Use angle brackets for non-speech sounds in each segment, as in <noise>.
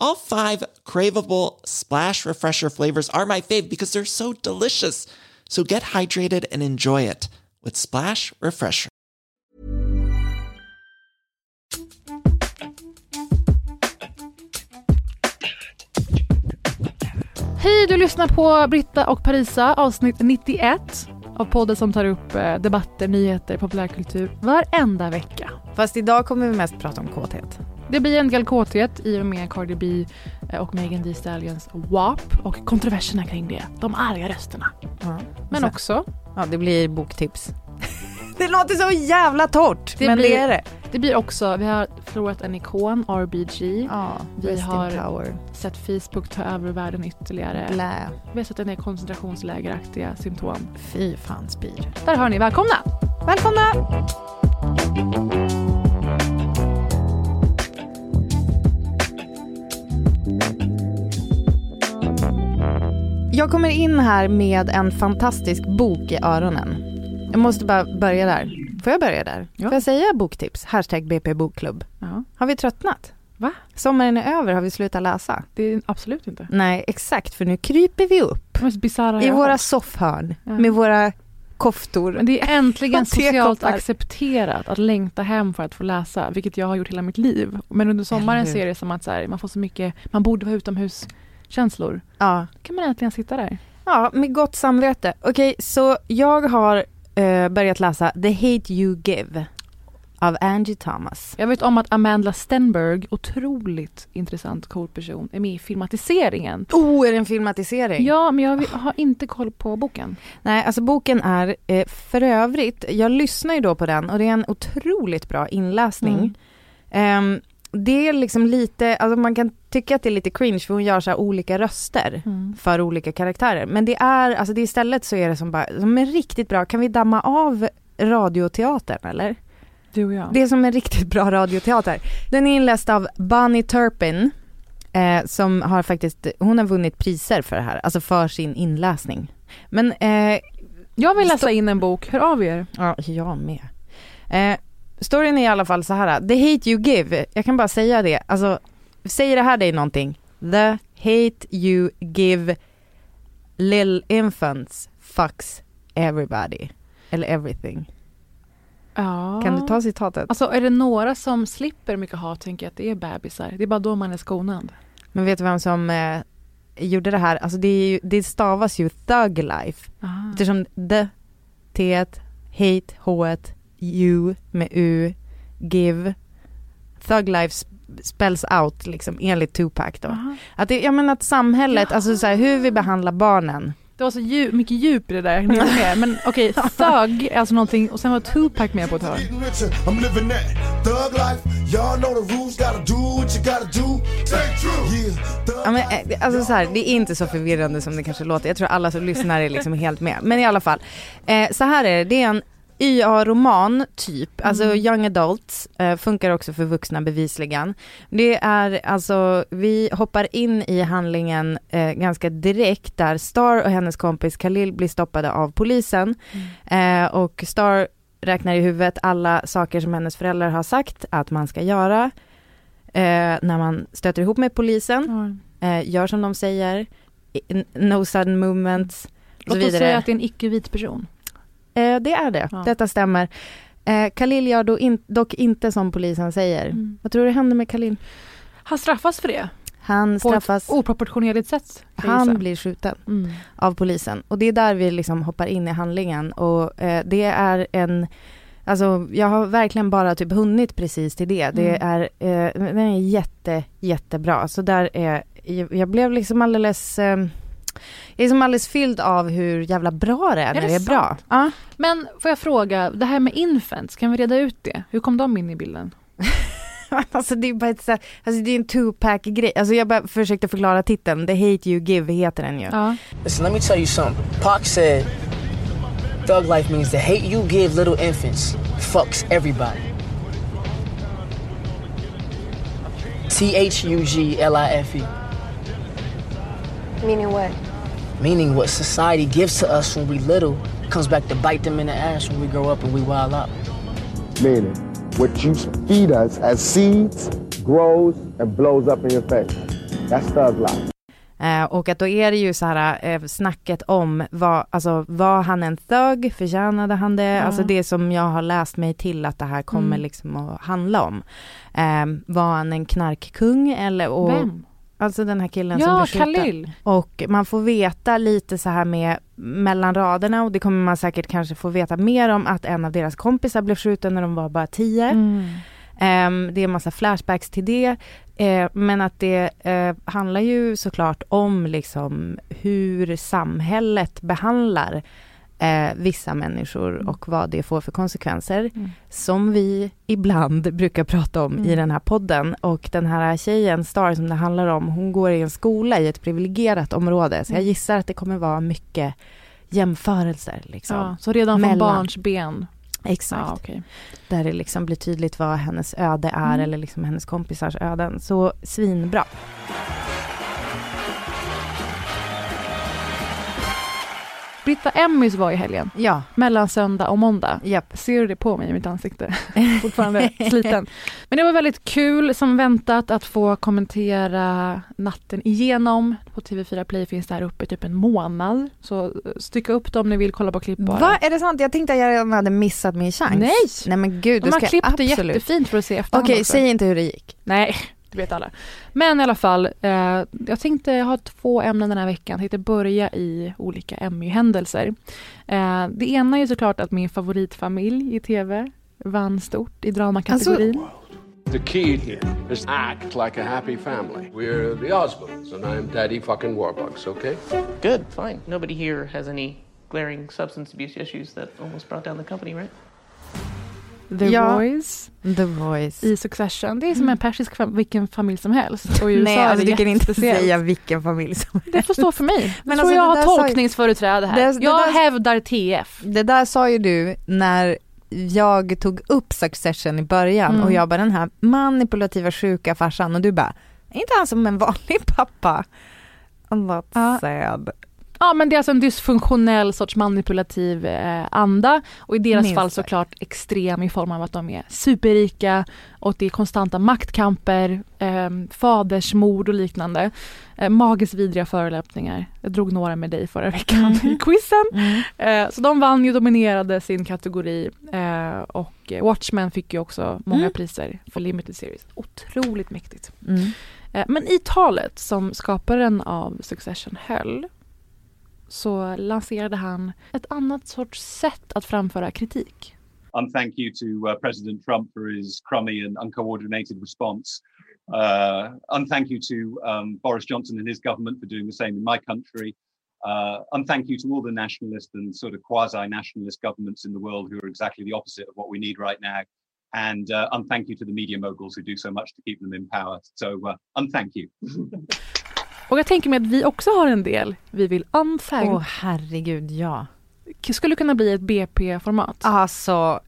All five craveable Splash Refresher flavors are my fave because they're so delicious. So get hydrated and enjoy it with Splash Refresher. Hej, du lyssnar på Britta och Parisa avsnitt 91 av podden som tar upp eh, debatter, nyheter, populärkultur varenda vecka. Fast idag kommer vi mest prata om kåthet. Det blir en del kåthet i och med Cardi B eh, och Megan Thee Stallions WAP och kontroverserna kring det. De arga rösterna. Men Så- också, Ja, det blir boktips. <laughs> det låter så jävla torrt, Det men blir- det är det. det blir också, vi har förlorat en ikon, RBG. Ja, Vi har-. Sett Facebook ta över världen ytterligare. Blä. Vi har sett en del koncentrationslägeraktiga symptom. Fy fan spyr. Där hör ni, välkomna! Välkomna! Jag kommer in här med en fantastisk bok i öronen. Jag måste bara börja där. Får jag börja där? Ja. Får jag säga boktips? Hashtag BP bokklubb. Ja, Har vi tröttnat? Va? Sommaren är över, har vi slutat läsa? det är absolut inte. Nej, exakt, för nu kryper vi upp i våra hört. soffhörn Ja. med våra koftor. Men det är äntligen <laughs> socialt accepterat att längta hem för att få läsa, vilket jag har gjort hela mitt liv. Men under sommaren ser det som att här, man får så mycket, man borde vara utomhus känslor. Ja. Då kan man äntligen sitta där. Ja, med gott samvete. Okej, så jag har eh, börjat läsa The Hate You Give av Angie Thomas. Jag vet om att Amanda Stenberg, otroligt intressant cool person, är med i filmatiseringen. Oh, är det en filmatisering? Ja, men jag har inte koll på boken. Nej, alltså boken är eh, för övrigt, jag lyssnar ju då på den och det är en otroligt bra inläsning. Mm. Ehm, det är liksom lite, alltså man kan tycka att det är lite cringe för hon gör så olika röster för olika karaktärer. Men det är, alltså det istället så är det som bara, som är riktigt bra, kan vi damma av radioteatern eller? Du och jag. Det är som en riktigt bra radioteater. Den är inläst av Bonnie Turpin, eh, som har faktiskt, hon har vunnit priser för det här, alltså för sin inläsning. Men, eh, jag vill läsa in en bok, hör av er. ja, jag med. Eh, storyn är i alla fall så här, the hate you give, jag kan bara säga det, alltså, säger det här dig någonting? The hate you give little infants fucks everybody. Eller everything. Ja. Kan du ta citatet? Alltså är det några som slipper mycket hat tänker jag att det är bebisar. Det är bara då man är skonad. Men vet du vem som eh, gjorde det här? Alltså det, är ju, det stavas ju thug life. Ah. Eftersom the, t, hate, h, u med u, give. Thug life spells out liksom enligt Tupac då. Aha. Att det, jag menar att samhället, alltså så här, hur vi behandlar barnen. Det var så djup, mycket djup i det där, jag <laughs> med. Men okej, thug är alltså någonting och sen var Tupac med på ett hörn. Ja, men, eh, det- alltså så här, det är inte så förvirrande som det kanske låter. Jag tror alla som lyssnar är liksom helt med. Men i alla fall. Eh, så här är det, det är en YA-roman typ, alltså young adults, eh, funkar också för vuxna bevisligen. Det är alltså, vi hoppar in i handlingen eh, ganska direkt där Star och hennes kompis Khalil blir stoppade av polisen. Eh, och Star räknar i huvudet alla saker som hennes föräldrar har sagt att man ska göra eh, när man stöter ihop med polisen eh, gör som de säger, no sudden movements Låt oss säga att det är en icke-vit person. Eh, det är det, Ja. detta stämmer. Eh, Khalil gör då in, dock inte som polisen säger. Mm. Vad tror du händer med Khalil? Han straffas för det. Han På straffas, ett oproportionerligt sätt. han blir skjuten Mm. av polisen. Och det är där vi liksom hoppar in i handlingen och eh, det är en Alltså jag har verkligen bara typ hunnit precis till det. Det Mm. är, eh, den är jätte, jättebra. Så där är, jag, jag blev liksom alldeles, eh, jag är liksom alldeles fylld av hur jävla bra det är, när det det är bra. Ja. Men får jag fråga, det här med infants, kan vi reda ut det? Hur kom de in i bilden? <laughs> alltså det är bara ett så här, alltså det är en two-pack grej. Alltså jag bara försökte förklara titeln, The Hate You Give heter den ju. Ja. Listen, let me tell you something. Pac said, Thug life means the hate you give little infants fucks everybody. T H U G L I F E. Meaning what? Meaning what society gives to us when we little comes back to bite them in the ass when we grow up and we wild out. Meaning, what you feed us as seeds grows and blows up in your face. That's thug life. Eh, och att då är det ju så här eh, snacket om vad, alltså var han en thug, förtjänade han det? Alltså det som jag har läst mig till att det här kommer Mm. liksom att handla om. Eh, var han en knarkkung eller? Och, Vem? Alltså den här killen som Ja, blev skjuten. Khalil. Och man får veta lite så här med mellan raderna och det kommer man säkert kanske få veta mer om att en av deras kompisar blev skjuten när de var bara tio. Mm. Ehm, det är en massa flashbacks till det. Eh, men att det eh, handlar ju såklart om liksom hur samhället behandlar eh, vissa människor och vad det får för konsekvenser. Mm. Som vi ibland <laughs> brukar prata om i Mm. den här podden. Och den här tjejen, Star, som det handlar om, hon går i en skola i ett privilegierat område. Så jag Mm. gissar att det kommer vara mycket jämförelser. Liksom. Ja, så redan från Mellan. barns ben. Exakt. Ja, okej. Där det liksom blir tydligt vad hennes öde är Mm. eller liksom hennes kompisars öden. Så svinbra. Britta Emmys var i helgen, Ja, mellan söndag och måndag. japp. Ser du det på mig i mitt ansikte? <laughs> Fortfarande sliten. Men det var väldigt kul som väntat att få kommentera natten igenom. På TV4 Play finns det här uppe typ en månad. Så eh, stycka upp dem om ni vill kolla på klipp bara. Va, är det sant? Jag tänkte att jag redan hade missat min chans. Nej! Nej men gud, De det har klippt det jättefint för att se i efterhand Okej, också. säg inte hur det gick. Nej, det vet alla. Men i alla fall, eh, jag tänkte ha två ämnen den här veckan. Jag tänkte börja i olika Emmy-händelser. Eh, det ena är såklart att min favoritfamilj i TV vann stort i dramakategorin. The key here is act like a happy family. We're the Osmonds, and I'm Daddy fucking Warbucks, okay? Good, fine. Nobody here has any glaring substance abuse issues that almost brought down the company, right? The Ja. Voice The Voice. i Succession. Det är som en persisk fam- vilken familj som helst. Och i <laughs> USA Nej, alltså du kan inte säga vilken familj som Det får stå för mig. <laughs> Men Men alltså, tror jag har tolkningsföreträde här. Det- det jag där- hävdar TF. Det där sa ju du när jag tog upp Succession i början Mm. och jag bara den här manipulativa sjuka farsan och du bara, är inte han som en vanlig pappa? That's Ja. sad. Ja men det är alltså en dysfunktionell sorts manipulativ eh, anda och i deras Minst fall såklart extrem i form av att de är superrika och det är konstanta maktkamper, eh, fadersmord och liknande. Eh, magiskt vidriga förolämpningar. Jag drog några med dig förra veckan <laughs> i quizen. Mm. Eh, så de vann ju, dominerade sin kategori eh, och Watchmen fick ju också många Mm. priser för limited series. Otroligt mäktigt. Mm. Eh, Men i talet som skaparen av Succession höll så lanserade han ett annat sorts sätt att framföra kritik. And thank you to uh, President Trump for his crummy and uncoordinated response. Uh, and thank you to um, Boris Johnson and his government for doing the same in my country. Uh, and thank you to all the nationalist and sort of quasi nationalist governments in the world who are exactly the opposite of what we need right now. And, uh, and thank you to the media moguls who do so much to keep them in power. So, uh, and thank you. <laughs> Och jag tänker mig att vi också har en del vi vill unthank. Åh herregud, ja. Skulle kunna bli ett BP-format. Alltså,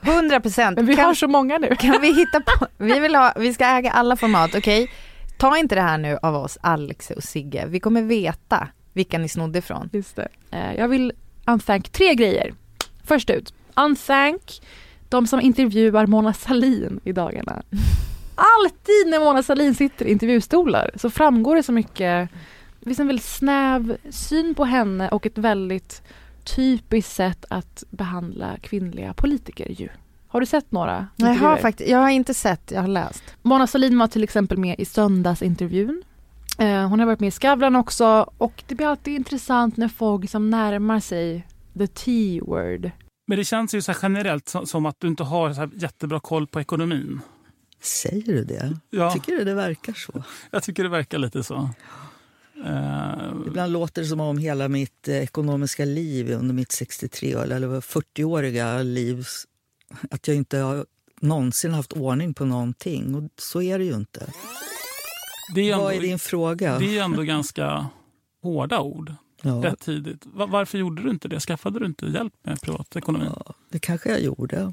100 procent. Men vi kan, har så många nu. kan vi hitta på, <laughs> vi vill ha, vi ska äga alla format, okej? Ta inte det här nu av oss, Alex och Sigge. Vi kommer veta vilka ni snodde ifrån. Just det. Eh, Jag vill unthank tre grejer. Först ut, unthank de som intervjuar Mona Salin i dagarna. <laughs> Alltid när Mona Salin sitter i intervjustolar så framgår det så mycket, det finns en väldigt snäv syn på henne och ett väldigt typiskt sätt att behandla kvinnliga politiker ju. Har du sett några? Jag har, faktiskt, jag har inte sett, jag har läst. Mona Sahlin var till exempel med i söndagsintervjun. Eh, hon har varit med i Skavlan också och det blir alltid intressant när folk liksom närmar sig the T-word. Men det känns ju så här generellt som, som att du inte har så här jättebra koll på ekonomin. Säger du det? Ja. Tycker du det verkar så? Jag tycker det verkar lite så. Eh, Ibland låter det som om hela mitt eh, ekonomiska liv under mitt 63 år, eller 40-åriga liv att jag inte har någonsin haft ordning på någonting. Och så är det ju inte. det är Vad är din fråga? det är ändå ganska hårda ord Ja, rätt tidigt. Va- Varför gjorde du inte det? Skaffade du inte hjälp med privatekonomin? ja, det kanske jag gjorde.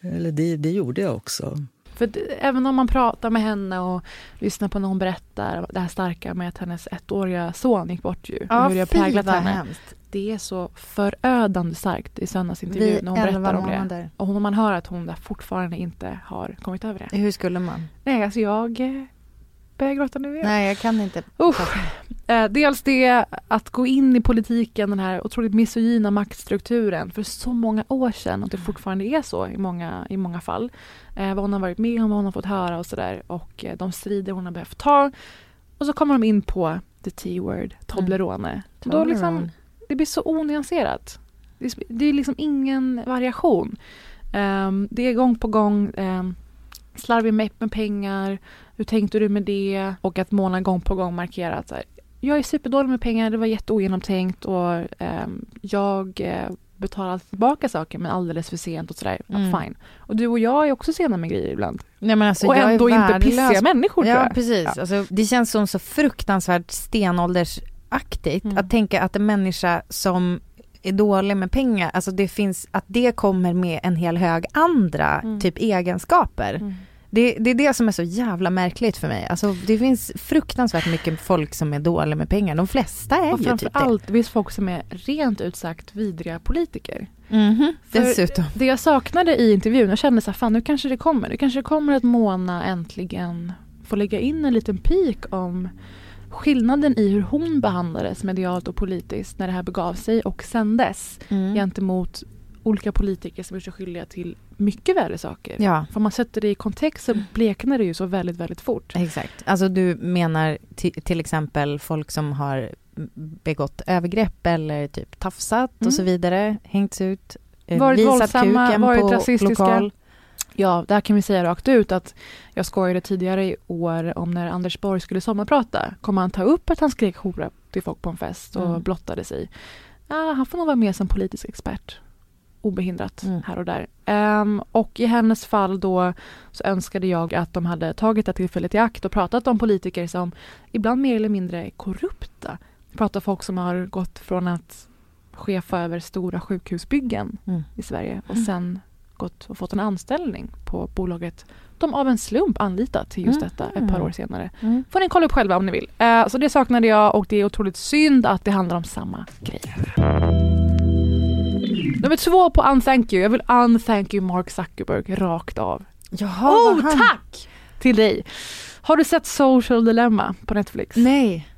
Eller det, det gjorde jag också. För det, även om man pratar med henne och lyssnar på när hon berättar det här starka med att hennes ettåriga son gick bort ju. och hur det har präglat henne. hemskt. Det är så förödande starkt i söndagsintervjun när hon 11 berättar om det. månader. Och man hör att hon där fortfarande inte har kommit över det. Hur skulle man? Nej, alltså jag börjar gråta nu igen. Nej, jag kan inte. Usch. Eh, dels det att gå in i politiken, den här otroligt misogyna maktstrukturen för så många år sedan och det fortfarande är så i många, i många fall. Eh, vad hon har varit med om, vad hon har fått höra och sådär och eh, de strider hon har behövt ta. Och så kommer de in på the T-word, Toblerone. Och Då liksom, det blir så onyanserat. Det är, det är liksom ingen variation. Ehm, det är gång på gång um, slarvig med, med pengar, hur tänkte du med det? Och att Mona gång på gång markerar att så här, jag är superdålig med pengar, det var jätteogenomtänkt och ehm, jag eh, betalar alltid tillbaka saker men alldeles för sent och sådär. Mm. fine. Och du och jag är också sena med grejer ibland. Nej, men alltså, och jag ändå inte pissiga människor tror Ja, jag. precis. Ja. Alltså, det känns som så fruktansvärt stenåldersaktigt Mm. att tänka att en människa som är dålig med pengar, alltså det finns, att det kommer med en hel hög andra Mm. typ egenskaper. Mm. Det, det är det som är så jävla märkligt för mig. Alltså det finns fruktansvärt mycket folk som är dåliga med pengar. De flesta är Och ju typ det. allt, det finns folk som är rent ut sagt vidriga politiker. Mhm, För- Dessutom. Det jag saknade i intervjun, jag kände så här, fan nu kanske det kommer. Nu kanske det kommer att Mona äntligen får lägga in en liten pik om skillnaden i hur hon behandlades medialt och politiskt när det här begav sig och sen dess Mm. gentemot olika politiker som är så skyldiga till mycket värre saker. Ja, För om man sätter det i kontext så bleknar det ju så väldigt, väldigt fort. exakt. Alltså du menar ti- till exempel folk som har begått övergrepp eller typ tafsat Mm. och så vidare, hängts ut, eh, Varit visat våldsamma, kuken varit på rasistiska. lokal. Ja, där kan vi säga rakt ut att jag skojade tidigare i år om när Anders Borg skulle sommarprata. Kommer han ta upp att han skrek hora till folk på en fest och Mm. blottade sig? Ja, han får nog vara med som politisk expert. Obehindrat Mm. här och där. Ehm, och i hennes fall då så önskade jag att de hade tagit det tillfället i akt och pratat om politiker som ibland mer eller mindre är korrupta. Pratar folk som har gått från att chefa över stora sjukhusbyggen Mm. i Sverige och Mm. sen gått och fått en anställning på bolaget de av en slump anlitat till just Mm. detta ett par år senare. Mm. Får ni kolla upp själva om ni vill. Eh, så det saknade jag och det är otroligt synd att det handlar om samma grej. Nummer två på unthank you. Jag vill unthank you Mark Zuckerberg rakt av. Jaha, oh, han- tack! Till dig. Har du sett Social Dilemma på Netflix? Nej.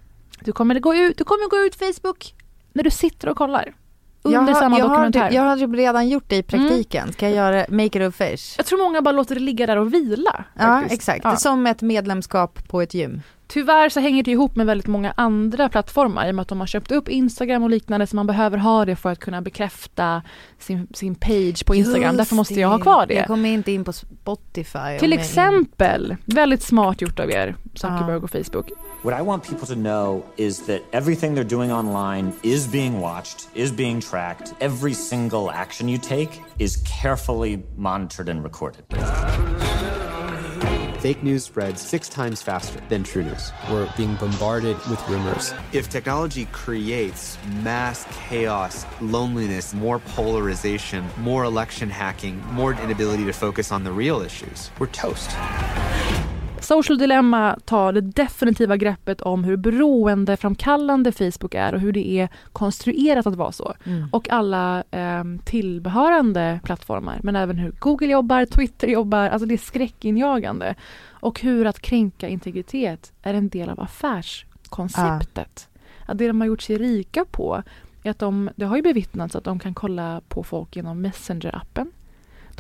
Du kommer gå ut, du kommer gå ut Facebook när du sitter och kollar. Under jag har, samma jag dokumentär. Har, jag har typ redan gjort det i praktiken. Ska jag göra make it a fish? Jag tror många bara låter det ligga där och vila. Ja, faktiskt. exakt. Ja. Som ett medlemskap på ett gym. Tyvärr så hänger det ihop med väldigt många andra plattformar i och med att de har köpt upp Instagram och liknande så man behöver ha det för att kunna bekräfta sin, sin page på Instagram. Just Därför måste jag ha kvar det. Jag kommer inte in på Spotify. Till exempel, väldigt smart gjort av er, Zuckerberg och Facebook. What I want people to know is that everything they're doing online is being watched, is being tracked. Every single action you take is carefully monitored and recorded. Fake news spreads six times faster than true news. We're being bombarded with rumors. If technology creates mass chaos, loneliness, more polarization, more election hacking, more inability to focus on the real issues, we're toast. Social Dilemma tar det definitiva greppet om hur beroendeframkallande Facebook är och hur det är konstruerat att vara så. Mm. Och alla eh, tillbehörande plattformar, men även hur Google jobbar, Twitter jobbar, alltså det är skräckinjagande. Och hur att kränka integritet är en del av affärskonceptet. Att det de har gjort sig rika på är att de, det har ju bevittnats att de kan kolla på folk genom Messenger-appen.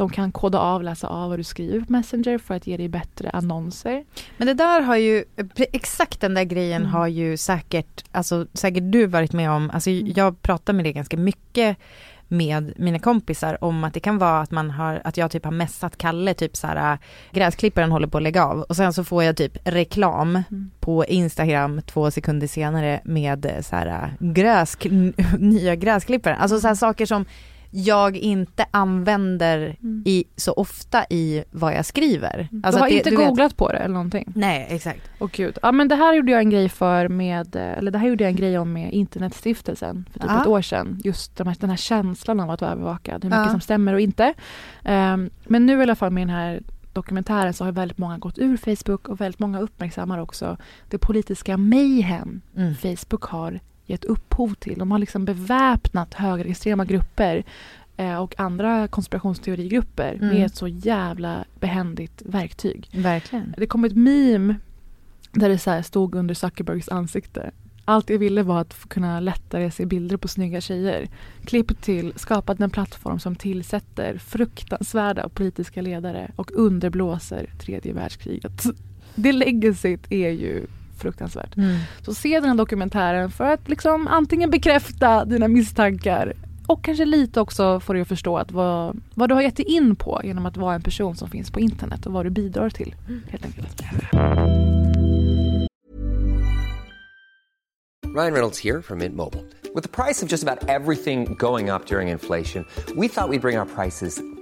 De kan koda av, läsa av vad du skriver på Messenger för att ge dig bättre annonser. Men det där har ju, exakt den där grejen Mm. har ju säkert, alltså säkert du varit med om, alltså Mm. jag pratar med det ganska mycket med mina kompisar om att det kan vara att man har, att jag typ har messat Kalle typ så här gräsklipparen håller på att lägga av och sen så får jag typ reklam Mm. på Instagram två sekunder senare med eh, så här gräs, <laughs> nya gräsklipparen. Alltså så här saker som jag inte använder i, så ofta i vad jag skriver. Alltså du har det- inte du vet- googlat på det eller någonting? Nej, exakt. Och gud. Ja men det här gjorde jag en grej för med, eh, eller det här gjorde jag en grej om med Internetstiftelsen för typ Ja. ett år sedan. Just de här, den här känslan av att vara övervakad, hur mycket Ja. som stämmer och inte. Ehm, men nu i alla fall med den här dokumentären så har väldigt många gått ur Facebook och väldigt många uppmärksammar också det politiska mayhem Mm. Facebook har gett upphov till. De har liksom beväpnat högerextrema grupper eh, och andra konspirationsteorigrupper Mm. med ett så jävla behändigt verktyg. Verkligen. Det kom ett meme där det så stod under Zuckerbergs ansikte. Allt jag ville var att kunna lättare se bilder på snygga tjejer. Klipp till skapade en plattform som tillsätter fruktansvärda politiska ledare och underblåser tredje världskriget. <laughs> Det legacyt är ju fruktansvärt. Mm. Så se den här dokumentären för att liksom antingen bekräfta dina misstankar och kanske lite också få dig att förstå att vad, vad du har gett dig in på genom att vara en person som finns på internet och vad du bidrar till. Helt enkelt. Ryan Reynolds here from Mint Mobile. With the price of just about everything going up during inflation, we thought we'd bring our prices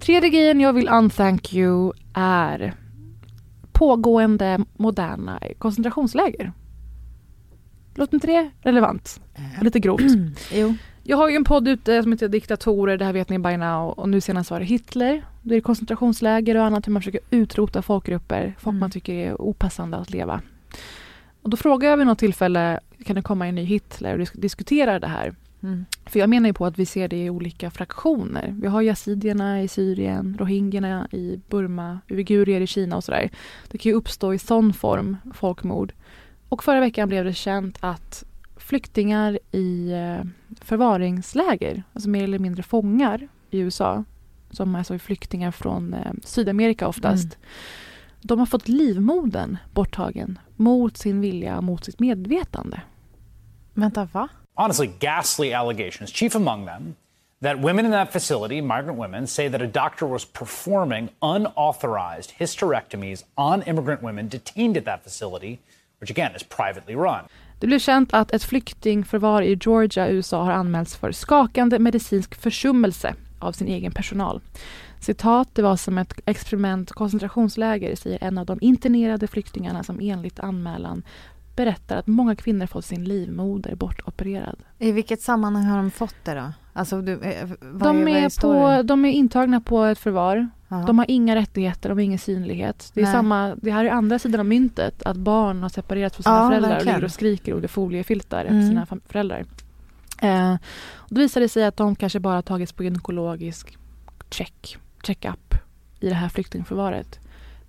Tredje grejen jag vill unthank you är pågående moderna koncentrationsläger. Låter inte det relevant? Och Lite grovt. <clears throat> jo. Jag har ju en podd ute som heter Diktatorer, det här vet ni by now. Och nu senast var det Hitler. Det är koncentrationsläger och annat hur man försöker utrota folkgrupper, folk man tycker är opassande att leva. Och då frågar jag vid något tillfälle, kan det komma en ny Hitler och disk- diskutera det här? Mm. För jag menar ju på att vi ser det i olika fraktioner. Vi har yazidierna i Syrien, rohingyerna i Burma, uigurier i Kina och sådär. Det kan ju uppstå i sån form folkmord. Och förra veckan blev det känt att flyktingar i eh, förvaringsläger, alltså mer eller mindre fångar i USA, som alltså är flyktingar från eh, Sydamerika oftast, Mm. de har fått livmodern borttagen mot sin vilja, mot sitt medvetande. Vänta, va? Honestly ghastly allegations, chief among them that women in that facility, migrant women, say that a doctor was performing unauthorized hysterectomies on immigrant women detained at that facility, which again is privately run. Det blev känt att ett flyktingförvar i Georgia, USA har anmälts för skakande medicinsk försummelse av sin egen personal. Citat, det var som ett experiment koncentrationsläger, säger en av de internerade flyktingarna som enligt anmälan berättar att många kvinnor fått sin livmoder bortopererad. I vilket sammanhang har de fått det då? Alltså, du, eh, De är, historien? på, de är intagna på ett förvar. Jaha. De har inga rättigheter, de har ingen synlighet. Det, är Nej. samma, det här är andra sidan av myntet, att barn har separerats från sina Ja, föräldrar och verkligen. ligger och skriker under foliefiltar Mm. efter sina föräldrar. Eh, och då visar det sig att de kanske bara tagits på gynekologisk check, check-up i det här flyktingförvaret.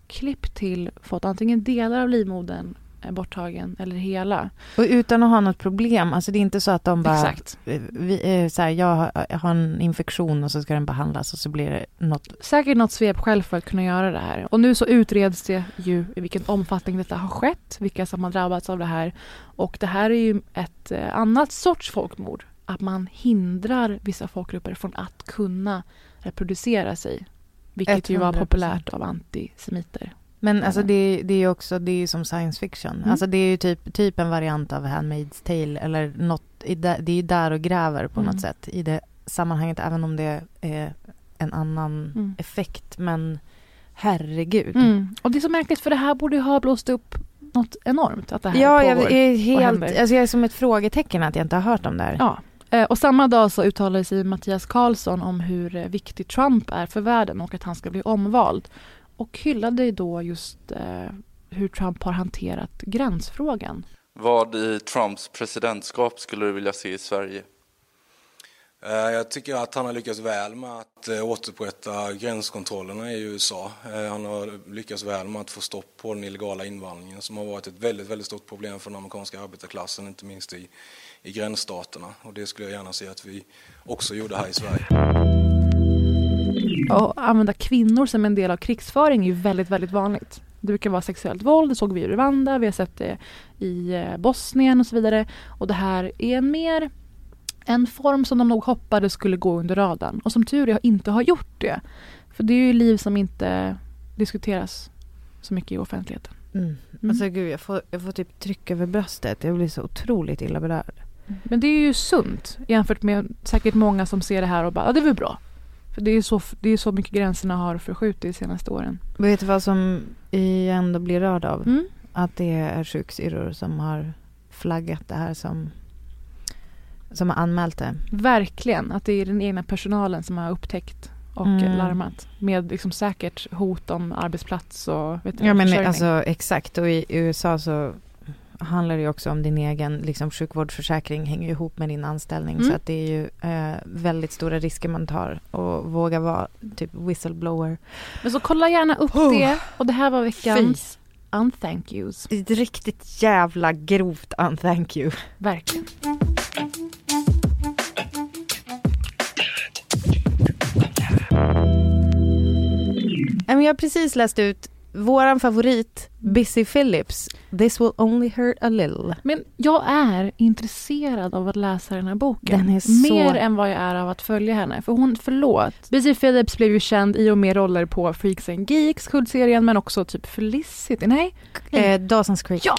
Klipp till fått antingen delar av livmodern borttagen eller hela. Och utan att ha något problem, alltså det är inte så att de bara, Exakt. eh, vi, eh, så här, jag, har, en infektion och så ska den behandlas och så blir det något. Säkert något svepskäl för att kunna göra det här. Och nu så utreds det ju i vilken omfattning detta har skett, vilka som har drabbats av det här. Och det här är ju ett eh, annat sorts folkmord. Att man hindrar vissa folkgrupper från att kunna reproducera sig. Vilket ju var 100%. populärt av antisemiter. Men alltså det, det är också, det är som science fiction. Mm. Alltså det är ju typ, typ en variant av Handmaid's Tale eller något, det är ju där och gräver på Mm. något sätt i det sammanhanget även om det är en annan Mm. effekt. Men herregud. Mm. Och det är så märkligt för det här borde ju ha blåst upp något enormt. Att det här Ja, pågår jag är helt, alltså jag är som ett frågetecken att jag inte har hört om det här. Ja. Eh, Och samma dag så uttalade sig Mattias Karlsson om hur viktig Trump är för världen och att han ska bli omvald. Och hyllade då just eh, hur Trump har hanterat gränsfrågan. Vad i Trumps presidentskap skulle du vilja se i Sverige? Eh, Jag tycker att han har lyckats väl med att eh, återupprätta gränskontrollerna i USA. Eh, Han har lyckats väl med att få stopp på den illegala invandringen som har varit ett väldigt, väldigt stort problem för den amerikanska arbetarklassen, inte minst i, i gränsstaterna. Och det skulle jag gärna se att vi också gjorde här i Sverige. Och använda kvinnor som en del av krigsföring är ju väldigt, väldigt vanligt. Det brukar vara sexuellt våld, det såg vi i Rwanda, vi har sett det i eh, Bosnien och så vidare. Och det här är en mer en form som de nog hoppades skulle gå under radarn och som tur är inte har gjort det. För det är ju liv som inte diskuteras så mycket i offentligheten. Mm. Alltså gud, jag får, jag får typ tryck över bröstet. Jag blir så otroligt illa berörd. Men det är ju sunt jämfört med säkert många som ser det här och bara, ja det är väl bra. För det är så, det är så mycket gränserna har förskjutit de senaste åren. Vet du vad som jag ändå blir rörd av? Mm. Att det är sjuksyrror som har flaggat det här som, som har anmält det. Verkligen, att det är den egna personalen som har upptäckt och Mm. larmat. Med liksom säkert hot om arbetsplats och vet du, Ja men alltså exakt och i USA så handlar det också om din egen liksom, sjukvårdsförsäkring hänger ihop med din anställning Mm. så att det är ju eh, väldigt stora risker man tar och våga vara typ whistleblower. Men så kolla gärna upp Oh. det. Och det här var veckans unthank yous. Ett riktigt jävla grovt unthank you. Verkligen. Jag har precis läst ut våran favorit, Busy Phillips, This will only hurt a little. Men jag är intresserad av att läsa den här boken. Den är så- Mer än vad jag är av att följa henne. För hon, förlåt. Busy Phillips blev ju känd i och med roller på Freaks and Geeks, kultserien, men också typ Felicity. Nej? Eh, Dawson's Creek. Ja!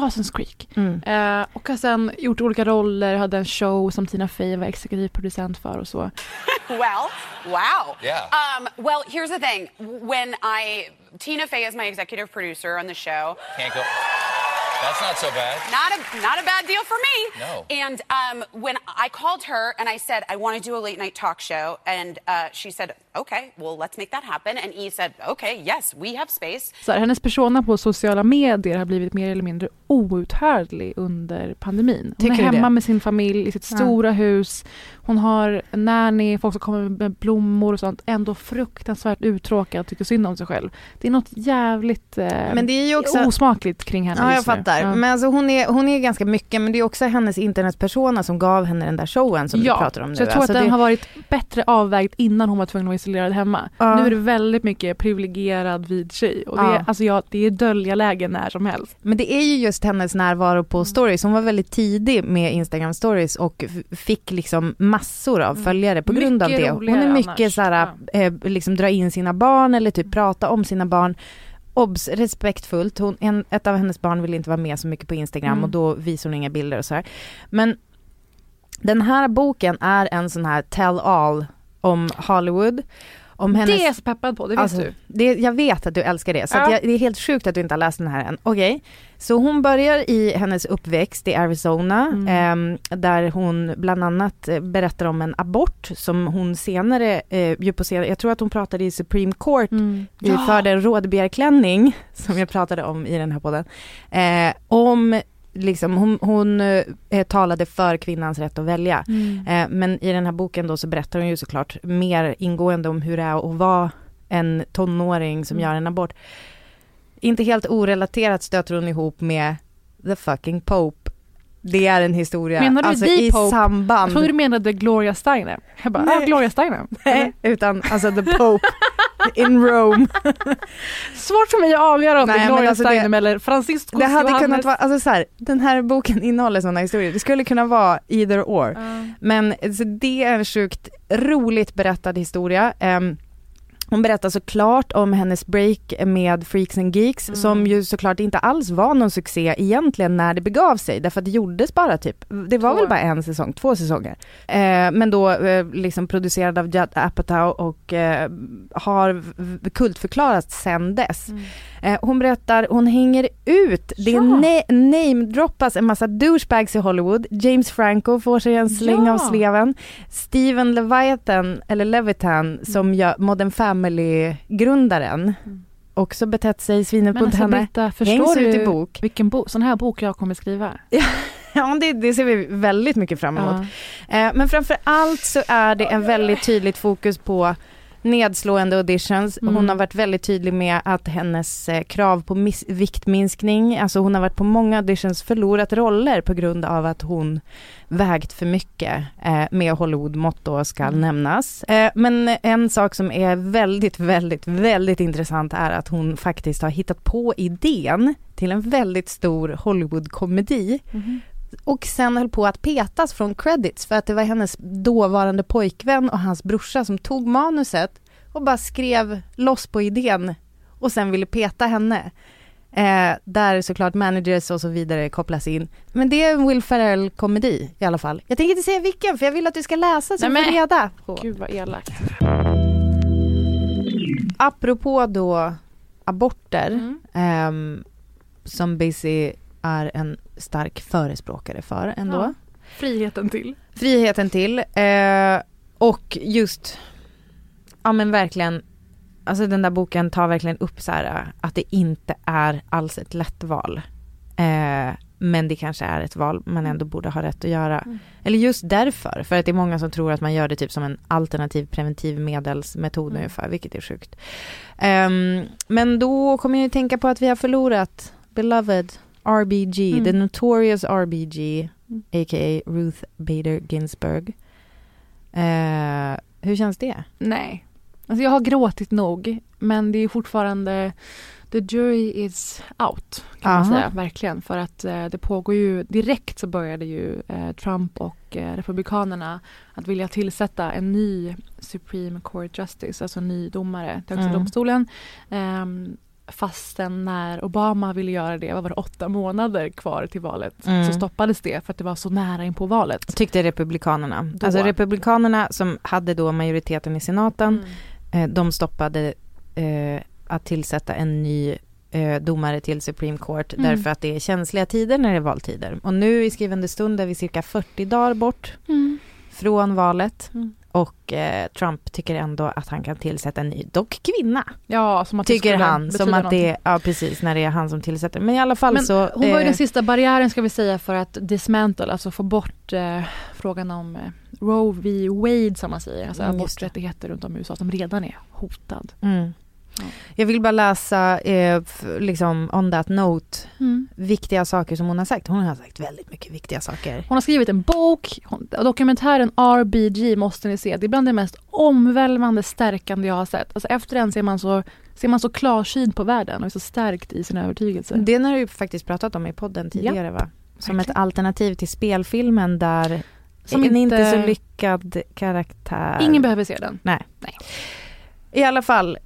Dawson's Creek. Mm. Eh, och har sen gjort olika roller, hade en show som Tina Fey var exekutiv producent för och så. <laughs> Well, wow. Yeah. Um, well, here's the thing. When I Tina Fey is my executive producer on the show. Can't go. That's not so bad. Not a not a bad deal for me. No. And um, when I called her and I said I want to do a late night talk show, and uh, she said, "Okay, well, let's make that happen." And E said, "Okay, yes, we have space." Så här, hennes persona på sociala medier har blivit mer eller mindre outhärdlig under pandemin. Hon Tycker är hemma det? med sin familj i sitt Ja. stora hus. Hon har nanny, folk som kommer med blommor och sånt. Ändå fruktansvärt uttråkad, tycker synd om sig själv. Det är något jävligt eh, Men det är ju också- osmakligt kring henne Ja, jag fattar. Ja. Men alltså hon är, hon är ganska mycket, men det är också hennes internetpersona som gav henne den där showen som ja, du pratar om nu. så jag tror Alltså att den det, har varit bättre avvägd innan hon var tvungen att vara isolerad hemma. Ja. Nu är det väldigt mycket privilegierad vid tjej. Och det, är, alltså, ja, det är dölja lägen när som helst. Men det är ju just hennes närvaro på stories. Hon var väldigt tidig med Instagram stories och fick liksom massor av följare på grund av Mycket det. Hon är mycket annars. såhär, eh, liksom dra in sina barn eller typ prata om sina barn. Obs, respektfullt. Hon, en, ett av hennes barn vill inte vara med så mycket på Instagram Mm. och då visar hon inga bilder och så här. Men den här boken är en sån här tell all om Hollywood. Om hennes, Det är jag så peppad på, det vet Alltså, du. Det, jag vet att du älskar det, så Ja. jag, det är helt sjukt att du inte har läst den här än. Okej, så hon börjar i hennes uppväxt i Arizona, Mm. ehm, där hon bland annat eh, berättar om en abort som hon senare, eh, på senare jag tror att hon pratade i Supreme Court Mm. i för en rådbegärklänning, som jag pratade om i den här podden, eh, om Liksom, hon hon eh, talade för kvinnans rätt att välja. Mm. Eh, men i den här boken då så berättar hon ju såklart mer ingående om hur det är att vara en tonåring som Mm. gör en abort. Inte helt orelaterat stöter hon ihop med the fucking Pope. Det är en historia, Menar du alltså i Pope? samband. Jag trodde du menade Gloria Steinem. Jag bara, Nej. ah, Gloria Steinem. <laughs> Nej, utan alltså the Pope <laughs> in Rome. <laughs> Svårt för mig att avgöra om det Nej, är men Gloria alltså det- Steinem eller Franciscus Det hade Johannes. kunnat vara, alltså så här, den här boken innehåller sådana historier, det skulle kunna vara either or. Men så det är en sjukt roligt berättad historia. Ehm, Hon berättar såklart om hennes break med Freaks and Geeks Mm. som ju såklart inte alls var någon succé egentligen när det begav sig därför att det gjordes bara typ, det var Två. väl bara en säsong, två säsonger. Eh, men då eh, liksom producerad av Judd Apatow och eh, har kultförklarats sen dess. Mm. Eh, hon berättar, hon hänger ut, det Ja. na- namedroppas en massa douchebags i Hollywood. James Franco får sig en släng Ja. av sleven. Steven Leviathan, eller Levitan, som gör Modern Family-grundaren, också betett sig svinet mot alltså henne. Britta, förstår ut i du bok. vilken bo- sån här bok jag kommer skriva? <laughs> Ja, det, det ser vi väldigt mycket fram emot. Eh, men framför allt så är det en väldigt tydligt fokus på nedslående auditions. Hon Mm. har varit väldigt tydlig med att hennes eh, krav på viktminskning, alltså hon har varit på många auditions förlorat roller på grund av att hon vägt för mycket eh, med Hollywood-mått då ska Mm. nämnas. Eh, men en sak som är väldigt, väldigt, väldigt intressant är att hon faktiskt har hittat på idén till en väldigt stor Hollywood-komedi och sen höll på att petas från credits för att det var hennes dåvarande pojkvän och hans brorsa som tog manuset och bara skrev loss på idén och sen ville peta henne. Eh, där såklart managers och så vidare kopplas in. Men det är en Will Ferrell-komedi i alla fall. Jag tänker inte säga vilken för jag vill att du ska läsa så du får reda. på. Gud vad elakt. Apropå då aborter, Mm. ehm, som Basie är en stark förespråkare för ändå. Ja. Friheten till. Friheten till. Eh, och just, ja men verkligen, alltså den där boken tar verkligen upp så här eh, att det inte är alls ett lätt val. Eh, men det kanske är ett val man ändå borde ha rätt att göra. Mm. Eller just därför, för att det är många som tror att man gör det typ som en alternativ preventivmedelsmetod Mm. ungefär, vilket är sjukt. Ehm, men då kommer jag ju tänka på att vi har förlorat beloved RBG, Mm. the notorious RBG, a.k.a. Ruth Bader Ginsburg. Eh, hur känns det? Nej. Alltså jag har gråtit nog, men det är fortfarande The jury is out, kan man Aha. säga, verkligen. För att eh, det pågår ju, direkt så började ju eh, Trump och eh, Republikanerna att vilja tillsätta en ny Supreme Court Justice, alltså en ny domare till Högsta Mm. domstolen. Fastän när Obama ville göra det, vad var det, åtta månader kvar till valet, Mm. så stoppades det för att det var så nära in på valet. Tyckte Republikanerna. Då. Alltså Republikanerna som hade då majoriteten i senaten, Mm. eh, de stoppade eh, att tillsätta en ny eh, domare till Supreme Court Mm. därför att det är känsliga tider när det är valtider. Och nu i skrivande stund är vi cirka 40 dagar bort Mm. från valet Mm. Och eh, Trump tycker ändå att han kan tillsätta en ny, dock kvinna. Ja, som att Tycker han, som att det, ja precis, när det är han som tillsätter. Men i alla fall Men så... hon var ju eh, den sista barriären ska vi säga för att dismantle, alltså få bort eh, frågan om eh, Roe v Wade som man säger, alltså Mm, aborträttigheter runt om i USA som redan är hotad. Mm. Jag vill bara läsa, eh, liksom on that note, Mm. viktiga saker som hon har sagt. Hon har sagt väldigt mycket viktiga saker. Hon har skrivit en bok, hon, dokumentären RBG måste ni se. Det är bland det mest omvälvande stärkande jag har sett. Alltså efter den ser man så, ser man så klarsynt på världen och är så stärkt i sin övertygelse. Det har du faktiskt pratat om i podden tidigare va? Som verkligen. ett alternativ till spelfilmen där Som en inte- inte så lyckad karaktär. Ingen behöver se den. Nej. Nej. I alla fall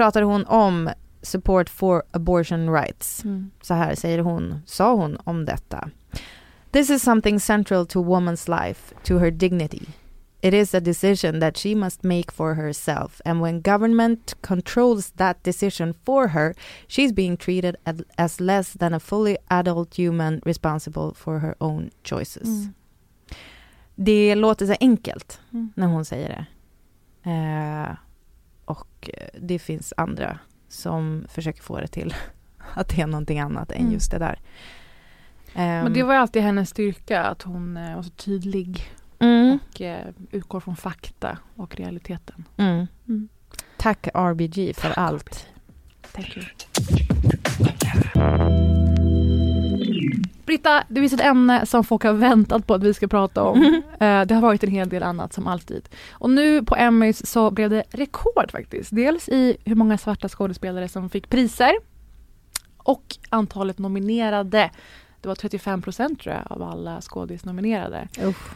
pratar hon om support for abortion rights. Mm. Så här säger hon, sa hon om detta. This is something central to woman's life, to her dignity. It is a decision that she must make for herself, and when government controls that decision for her, she's being treated as less than a fully adult human responsible for her own choices. Mm. Det låter så enkelt Mm. när hon säger det. Eh, och eh, det finns andra som försöker få det till <laughs> att det är någonting annat än Mm. just det där. Men Ehm, det var ju alltid hennes styrka att hon eh, var så tydlig Mm. och eh, utgår från fakta och realiteten. Mm. Mm. Tack RBG för allt. Thank you. Britta, det finns ett ämne som folk har väntat på att vi ska prata om. Eh, det har varit en hel del annat som alltid. Och nu på Emmys så blev det rekord faktiskt. Dels i hur många svarta skådespelare som fick priser och antalet nominerade Det var 35 procent tror jag av alla skådisnominerade.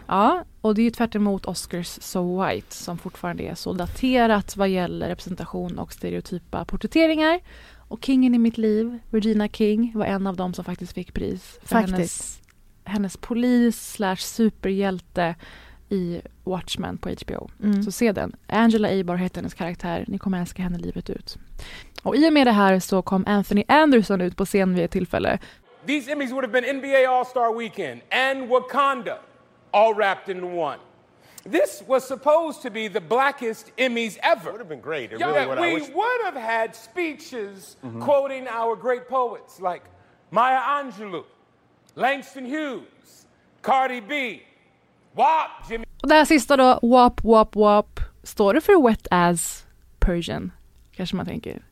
Ja, och det är ju tvärt emot Oscars So White som fortfarande är så daterat vad gäller representation och stereotypa porträtteringar. Och kingen i mitt liv, Regina King, var en av dem som faktiskt fick pris för Faktiskt. hennes, hennes polis slash superhjälte i Watchmen på HBO. Mm. Så se den. Angela Abar heter hennes karaktär. Ni kommer älska henne livet ut. Och i och med det här så kom Anthony Anderson ut på scen vid ett tillfälle. These Emmys would have been NBA All Star Weekend and Wakanda, all wrapped into one. This was supposed to be the blackest Emmys ever. Would have been great. It really would. I we wish- would have had speeches Mhm. quoting our great poets like Maya Angelou, Langston Hughes, Cardi B, WAP, Jimmy. Och det här sista då, WAP, WAP, WAP. Står det för Wet As Persian? Kanske man tänker.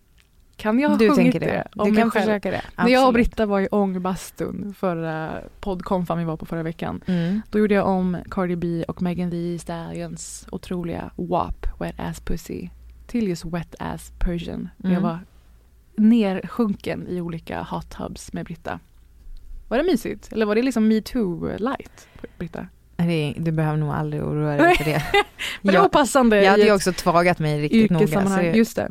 Kan jag ha Du sjungit det. det? Du om kan själv? försöka det. När jag och Absolut. Britta var i ångbastun förra poddkonfan vi var på förra veckan. Mm. Då gjorde jag om Cardi B och Megan Thee Stallions otroliga WAP, Wet Ass Pussy, till just Wet Ass Persian. Mm. Jag var nersjunken i olika hot tubs med Britta. Var det mysigt? Eller var det liksom metoo light, Britta? Nej, Du behöver nog aldrig oroa dig för det. <laughs> Men det var passande Jag hade ju också tvagat mig riktigt noga. så det- Just det.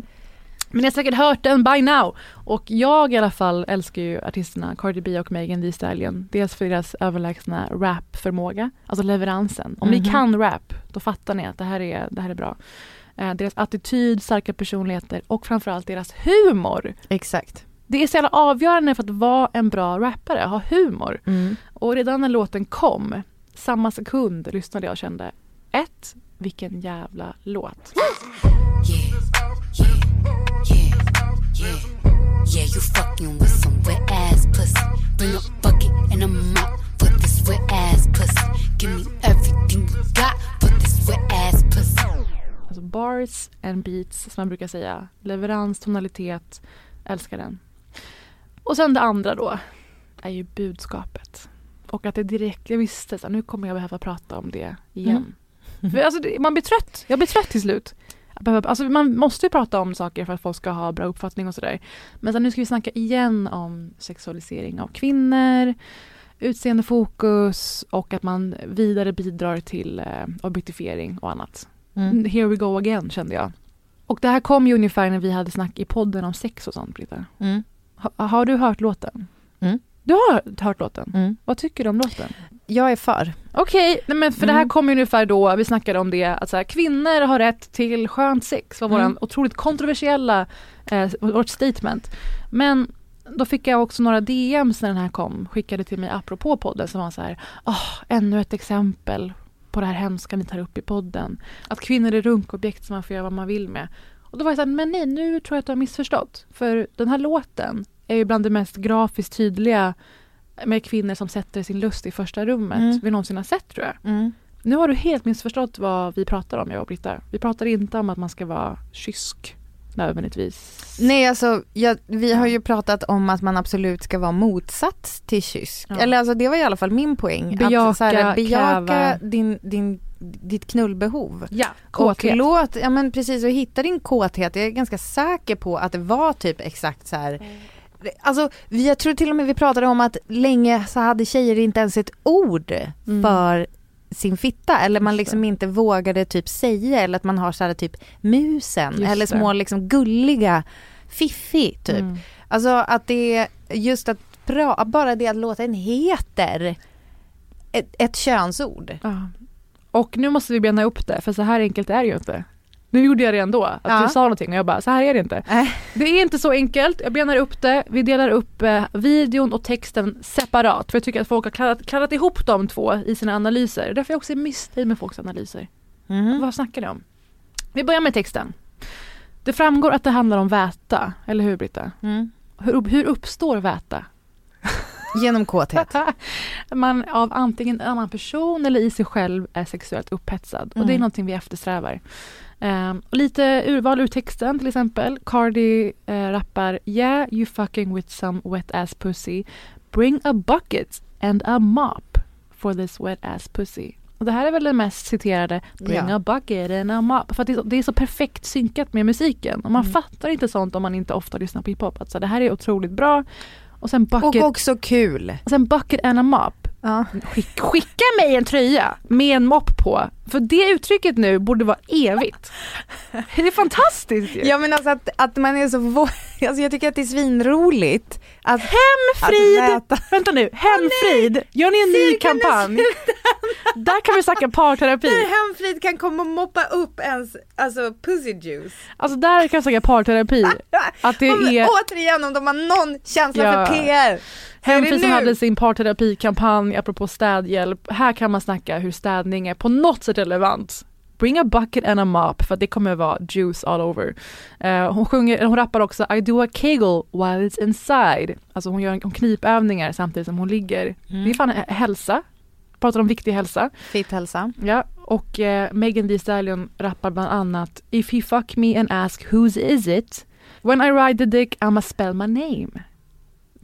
Men ni har säkert hört den by now. Och jag i alla fall älskar ju artisterna Cardi B och Megan Thee Stallion. Dels för deras överlägsna rapförmåga, alltså leveransen. Om ni Mhm. kan rap, då fattar ni att det här är, det här är bra. Eh, deras attityd, starka personligheter och framförallt deras humor. Exakt. Det är så jävla avgörande för att vara en bra rappare, ha humor. Mm. Och redan när låten kom, samma sekund lyssnade jag och kände ett, vilken jävla låt. Yeah, you fucking with some wet ass pussy. Bring a bucket and a mop for this wet ass pussy. Give me everything you got for this wet ass pussy. Alltså bars and beats som man brukar säga. Leverans, tonalitet, älskar den. Och sen det andra då är ju budskapet. Och att det direkt, jag visste att nu kommer jag behöva prata om det igen. För alltså, man blir trött, jag blir trött till slut. Behöver- Alltså, man måste ju prata om saker för att folk ska ha bra uppfattning och sådär. Men sen nu ska vi snacka igen om sexualisering av kvinnor, utseendefokus och att man vidare bidrar till eh, objektifiering och annat. Mm. Here we go again kände jag. Och det här kom ju ungefär när vi hade snack i podden om sex och sånt Britta. Mm. Ha, har du hört låten? Mm. Du har hört låten? Mm. Vad tycker du om låten? Jag är för. Okej, nej men för det här Mm. kom ju ungefär då, vi snackade om det, att så här, kvinnor har rätt till skönt sex, var våran Mm. otroligt kontroversiella, eh, vårt statement. Men då fick jag också några DMs när den här kom, skickade till mig apropå podden som var så här, åh, ännu ett exempel på det här hemska ni tar upp i podden. Att kvinnor är runkobjekt som man får göra vad man vill med. Och då var jag så här, men nej, nu tror jag att du har missförstått. För den här låten är ju bland det mest grafiskt tydliga med kvinnor som sätter sin lust i första rummet Mm. vi någonsin har sett tror jag. Mm. Nu har du helt missförstått vad vi pratar om, jag och Britta. Vi pratar inte om att man ska vara kysk nödvändigtvis. Nej alltså, jag, vi har ju pratat om att man absolut ska vara motsats till kysk. Ja. Eller alltså det var i alla fall min poäng. Bejaka, att, så här, bejaka kräva. din, din, ditt knullbehov. Ja, Och kåthet. låt, ja men precis, och hitta din kåthet. Jag är ganska säker på att det var typ exakt så här. Alltså vi, jag tror till och med vi pratade om att länge så hade tjejer inte ens ett ord Mm. för sin fitta eller man liksom inte vågade typ säga eller att man har så här typ musen Just eller det. små liksom gulliga fiffi typ. Mm. Alltså att det är just att pra, bara det att låten heter ett, ett könsord. Ja. Och nu måste vi bena upp det, för så här enkelt är det ju inte. Nu gjorde jag det ändå, att Ja. du sa någonting och jag bara, så här är det inte. Det är inte så enkelt, jag benar upp det, vi delar upp eh, videon och texten separat. För jag tycker att folk har kladdat, kladdat ihop de två i sina analyser. Därför är jag också missnöjd med folks analyser. Vad snackar ni om? Vi börjar med texten. Det framgår att det handlar om väta, eller hur Britta? Mm. Hur, hur uppstår väta? <laughs> Genom kåthet. <laughs> man av antingen en annan person eller i sig själv är sexuellt upphetsad. Och det är Mm. någonting vi eftersträvar. Ehm, och lite urval ur texten till exempel. Cardi eh, rappar Yeah you fucking with some wet ass pussy. Bring a bucket and a mop for this wet ass pussy. Och det här är väl det mest citerade Bring Ja. a bucket and a mop. För att det är, så, det är så perfekt synkat med musiken. Och man Mm. fattar inte sånt om man inte ofta lyssnar på hiphop. Alltså det här är otroligt bra. Och sen bucket, Och också kul. och sen bucket and a mop. Skick, skicka mig en tröja med en mopp på. För det uttrycket nu borde vara evigt. Det är fantastiskt ju. Ja men alltså att, att man är så vå- <laughs> alltså jag tycker att det är svinroligt. Att, Hemfrid! Att. Vänta nu, Hemfrid! Gör ni en ny kampanj? Där kan vi snacka parterapi. Där Hemfrid kan komma och moppa upp ens alltså pussy juice. Alltså där kan vi snacka parterapi. <laughs> Att det Om, är Återigen om de har någon känsla Ja. för PR. Hemfrid som hade sin parterapikampanj apropå städhjälp. Här kan man snacka hur städning är på något sätt relevant. Bring a bucket and a mop för det kommer vara juice all over. Eh, hon, sjunger, hon rappar också I do a kegel while it's inside. Alltså hon gör hon knipövningar samtidigt som hon ligger. Mm. Det är fan hälsa. Pratar om viktig hälsa. Fit hälsa. Ja, och eh, Megan Thee Stallion rappar bland annat If you fuck me and ask whose is it When I ride the dick I'ma spell my name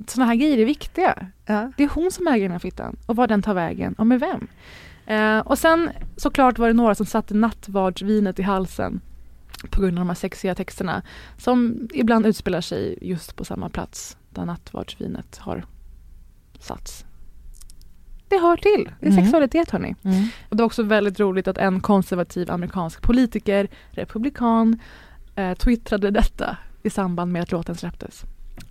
Såna här grejer är viktiga. Det är hon som äger den här fittan och var den tar vägen och med vem. Eh, och sen såklart var det några som satte nattvardsvinet i halsen på grund av de här sexiga texterna som ibland utspelar sig just på samma plats där nattvardsvinet har satts. Det hör till. Det är Mm. sexualitet hörni. Mm. Och det var också väldigt roligt att en konservativ amerikansk politiker, republikan, eh, twittrade detta i samband med att låten släpptes.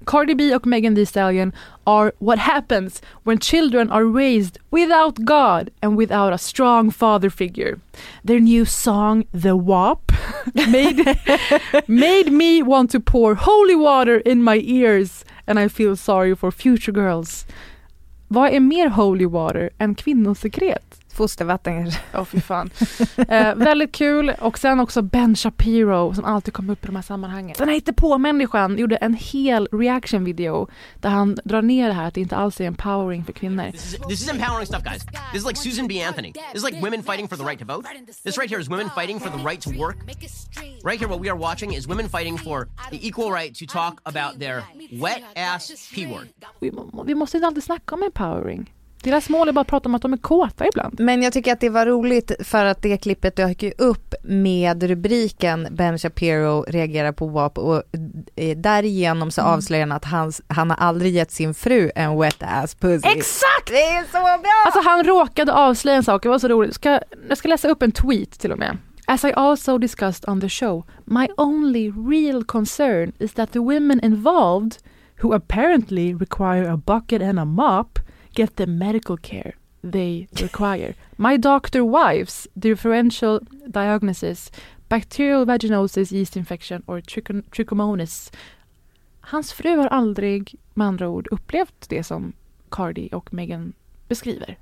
Cardi B och Megan Thee Stallion are what happens when children are raised without God and without a strong father figure. Their new song The WAP <laughs> made, made me want to pour holy water in my ears and I feel sorry for future girls. Vad är mer holy water än kvinnosekret? Fostervatten kanske. Ja, fy fan. eh, väldigt kul. Och sen också Ben Shapiro som alltid kommer upp i de här sammanhangen. Den här på-människan gjorde en hel reaction video där han drar ner det här att det inte alls är empowering för kvinnor. This is, this is empowering stuff, guys. This is like Susan B. Anthony. This is like women fighting for the right to vote. This right here is women fighting for the right to work. Right here, what we are watching is women fighting for the equal right to talk about their wet ass P word. Vi, vi måste inte alltid snacka om empowering. Deras mål är bara att prata om att de är kåta ibland. Men jag tycker att det var roligt för att det klippet dök ju upp med rubriken Ben Shapiro reagerar på WAP och eh, därigenom så Mm. avslöjar han att han, han har aldrig gett sin fru en wet ass pussy. Exakt! Det är så bra! Alltså han råkade avslöja en sak, det var så roligt. Ska, jag ska läsa upp en tweet till och med. As I also discussed on the show, my only real concern is that the women involved, who apparently require a bucket and a mop, get the medical care they require. My doctor wives differential diagnosis, bacterial vaginosis, yeast infection or trichon- trichomonas. Hans fru har aldrig med andra ord upplevt det som Cardi och Meghan beskriver.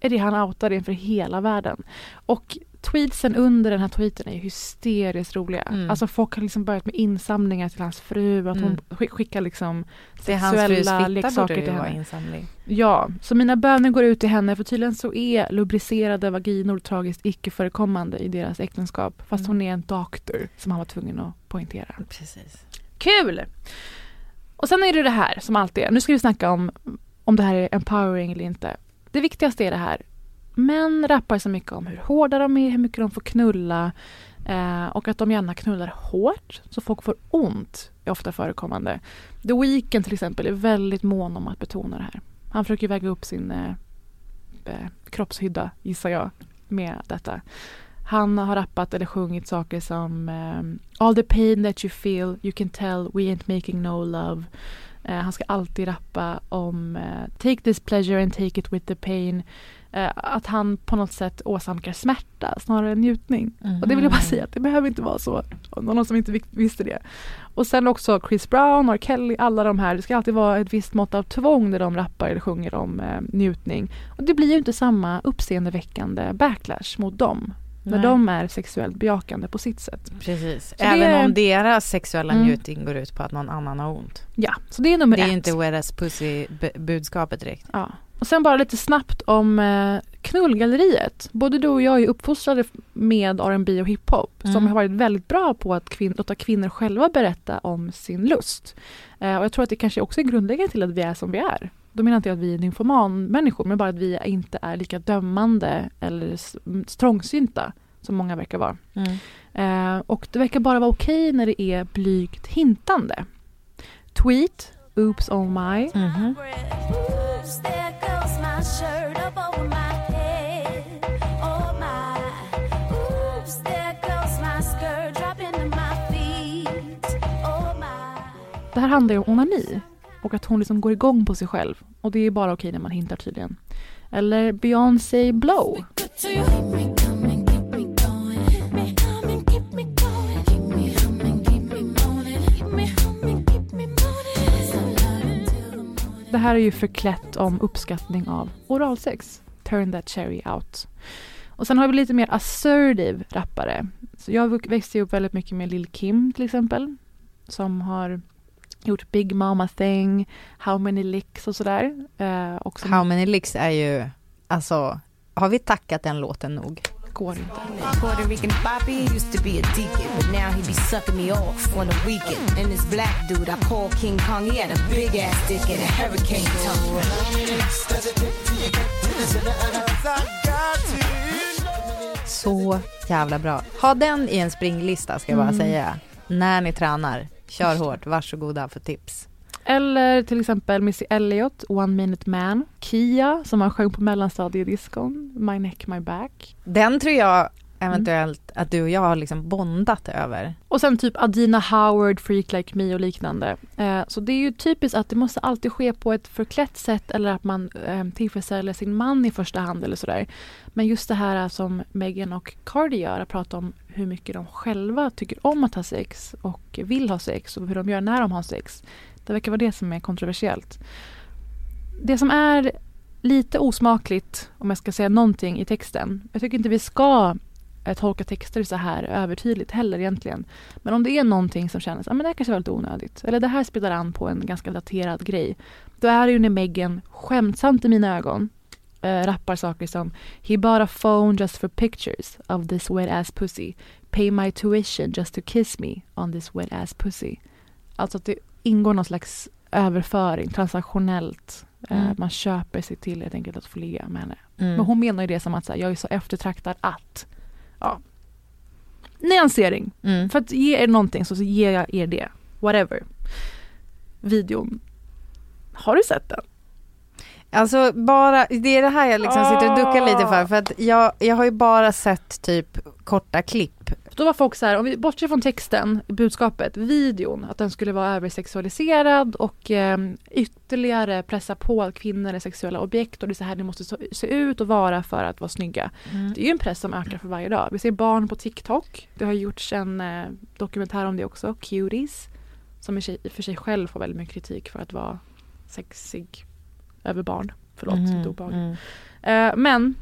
Är det han outar inför hela världen. Och tweetsen under den här tweeten är hysteriskt roliga. Mm. Alltså folk har liksom börjat med insamlingar till hans fru, att Mm. hon skick- skickar liksom sexuella leksaker till henne. insamling. Ja, så mina böner går ut till henne för tydligen så är lubricerade vaginor tragiskt icke förekommande i deras äktenskap. Fast Mm. hon är en doktor som han var tvungen att poängtera. Precis. Kul! Och sen är det det här som alltid är. Nu ska vi snacka om om det här är empowering eller inte. Det viktigaste är det här. Män rappar så mycket om hur hårda de är, hur mycket de får knulla eh, och att de gärna knullar hårt så folk får ont är ofta förekommande. The Weeknd till exempel är väldigt mån om att betona det här. Han försöker väga upp sin eh, eh, kroppshydda, gissar jag, med detta. Han har rappat eller sjungit saker som eh, All the pain that you feel, you can tell we ain't making no love. Eh, han ska alltid rappa om eh, Take this pleasure and take it with the pain. Eh, att han på något sätt åsamkar smärta snarare än njutning. Och det vill jag bara säga att det behöver inte vara så. Om någon som inte visste det. Och sen också Chris Brown, R. Kelly, alla de här. Det ska alltid vara ett visst mått av tvång när de rappar eller sjunger om eh, njutning. Och det blir ju inte samma uppseendeväckande backlash mot dem. När Nej. de är sexuellt bejakande på sitt sätt. Precis. Så Även är- om deras sexuella Mm. njutning går ut på att någon annan har ont. Ja, så det är nummer Det är ett. inte wet ass pussy bu- budskapet direkt. Ja. Och sen bara lite snabbt om eh, knullgalleriet. Både du och jag är uppfostrade med R&B och hiphop som Mm. har varit väldigt bra på att kvin- låta kvinnor själva berätta om sin lust. Eh, och jag tror att det kanske också är grundläggande till att vi är som vi är. Då menar inte jag att vi är nymfoman-människor men bara att vi inte är lika dömande eller s- m- strångsynta som många verkar vara. Mm. Eh, och det verkar bara vara okej när det är blygt hintande. Tweet Oops Oh My. Mhm. Oops, här handlar ju om onani och att hon liksom går igång på sig själv. Och det är bara okej när man hintar tydligen. Eller Beyoncé Blow. Det här är ju förklätt om uppskattning av oralsex. Turn that cherry out. Och sen har vi lite mer assertive rappare. Så jag växte upp väldigt mycket med Lil Kim till exempel. Som har gjort Big Mama Thing, How Many Licks och sådär. Eh, och som How many licks är ju, alltså, har vi tackat den låten nog? går inte. Puerto Rican Bobby used to be a deacon, but now he be sucking me off on the weekend. And this black dude I call King Kong, he had a big ass dick and a hurricane tongue. Så jävla bra. Ha den i en springlista ska jag bara Mm. säga. När ni tränar. Kör hårt, varsågoda för tips. Eller till exempel Missy Elliott, One Minute Man. Kia som han sjöng på mellanstadiediskon, My Neck My Back. Den tror jag eventuellt att du och jag har liksom bondat över. Och sen typ Adina Howard, Freak Like Me och liknande. Eh, så det är ju typiskt att det måste alltid ske på ett förklätt sätt eller att man eh, tillfredsställer sin man i första hand eller sådär. Men just det här som Meghan och Cardi gör, att prata om hur mycket de själva tycker om att ha sex och vill ha sex och hur de gör när de har sex. Det verkar vara det som är kontroversiellt. Det som är lite osmakligt, om jag ska säga någonting i texten. Jag tycker inte vi ska tolka texter så här övertydligt heller egentligen. Men om det är någonting som känns, ja men det här kanske var lite onödigt. Eller det här spelar an på en ganska daterad grej. Då är det ju när Meghan, skämtsamt i mina ögon, äh, rappar saker som He bought a phone just for pictures of this wet ass pussy. Pay my tuition just to kiss me on this wet ass pussy. Alltså att det ingår någon slags överföring transaktionellt. Eh, Mm. man köper sig till helt enkelt att få ligga med henne. Mm. Men hon menar ju det som att här, jag är så eftertraktad att. Ja. Nyansering. Mm. För att ge er någonting så, ger jag er det. Whatever. Videon. Har du sett den? Alltså bara, det är det här jag liksom sitter och duckar lite för. För att jag, jag har ju bara sett typ korta klipp. Då var folk så här, om vi bortser från texten, budskapet, videon, att den skulle vara översexualiserad och eh, ytterligare pressa på att kvinnor är sexuella objekt och det är så här det måste se ut och vara för att vara snygga. Mm. Det är ju en press som ökar för varje dag. Vi ser barn på TikTok. Det har gjorts en eh, dokumentär om det också, Cuties, som i och för sig själv får väldigt mycket kritik för att vara sexig över barn. Förlåt, Mhm, lite obehagligt. mm. Eh, men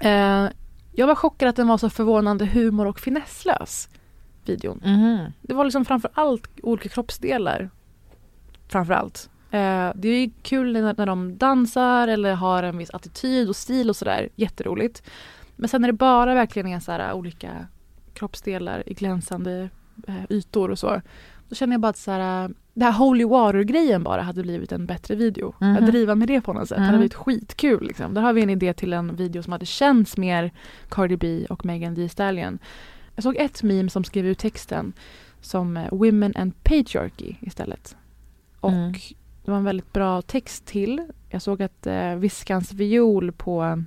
eh, jag var chockad att den var så förvånande humor och finesslös. Videon. Mhm. Det var liksom framför allt olika kroppsdelar. Framför allt. Eh, det är kul när, när de dansar eller har en viss attityd och stil och sådär. Jätteroligt. Men sen när det bara verkligen är så här olika kroppsdelar i glänsande eh, ytor och så. Då känner jag bara att så här, det här Holy Water-grejen bara hade blivit en bättre video. Mhm. Att driva med det på något sätt. Det hade Mhm. blivit skitkul. Liksom. Där har vi en idé till en video som hade känts mer Cardi B och Megan Thee Stallion. Jag såg ett meme som skrev ut texten som eh, Women and Patriarchy istället. Och Mm. det var en väldigt bra text till. Jag såg att eh, Viskans viol på,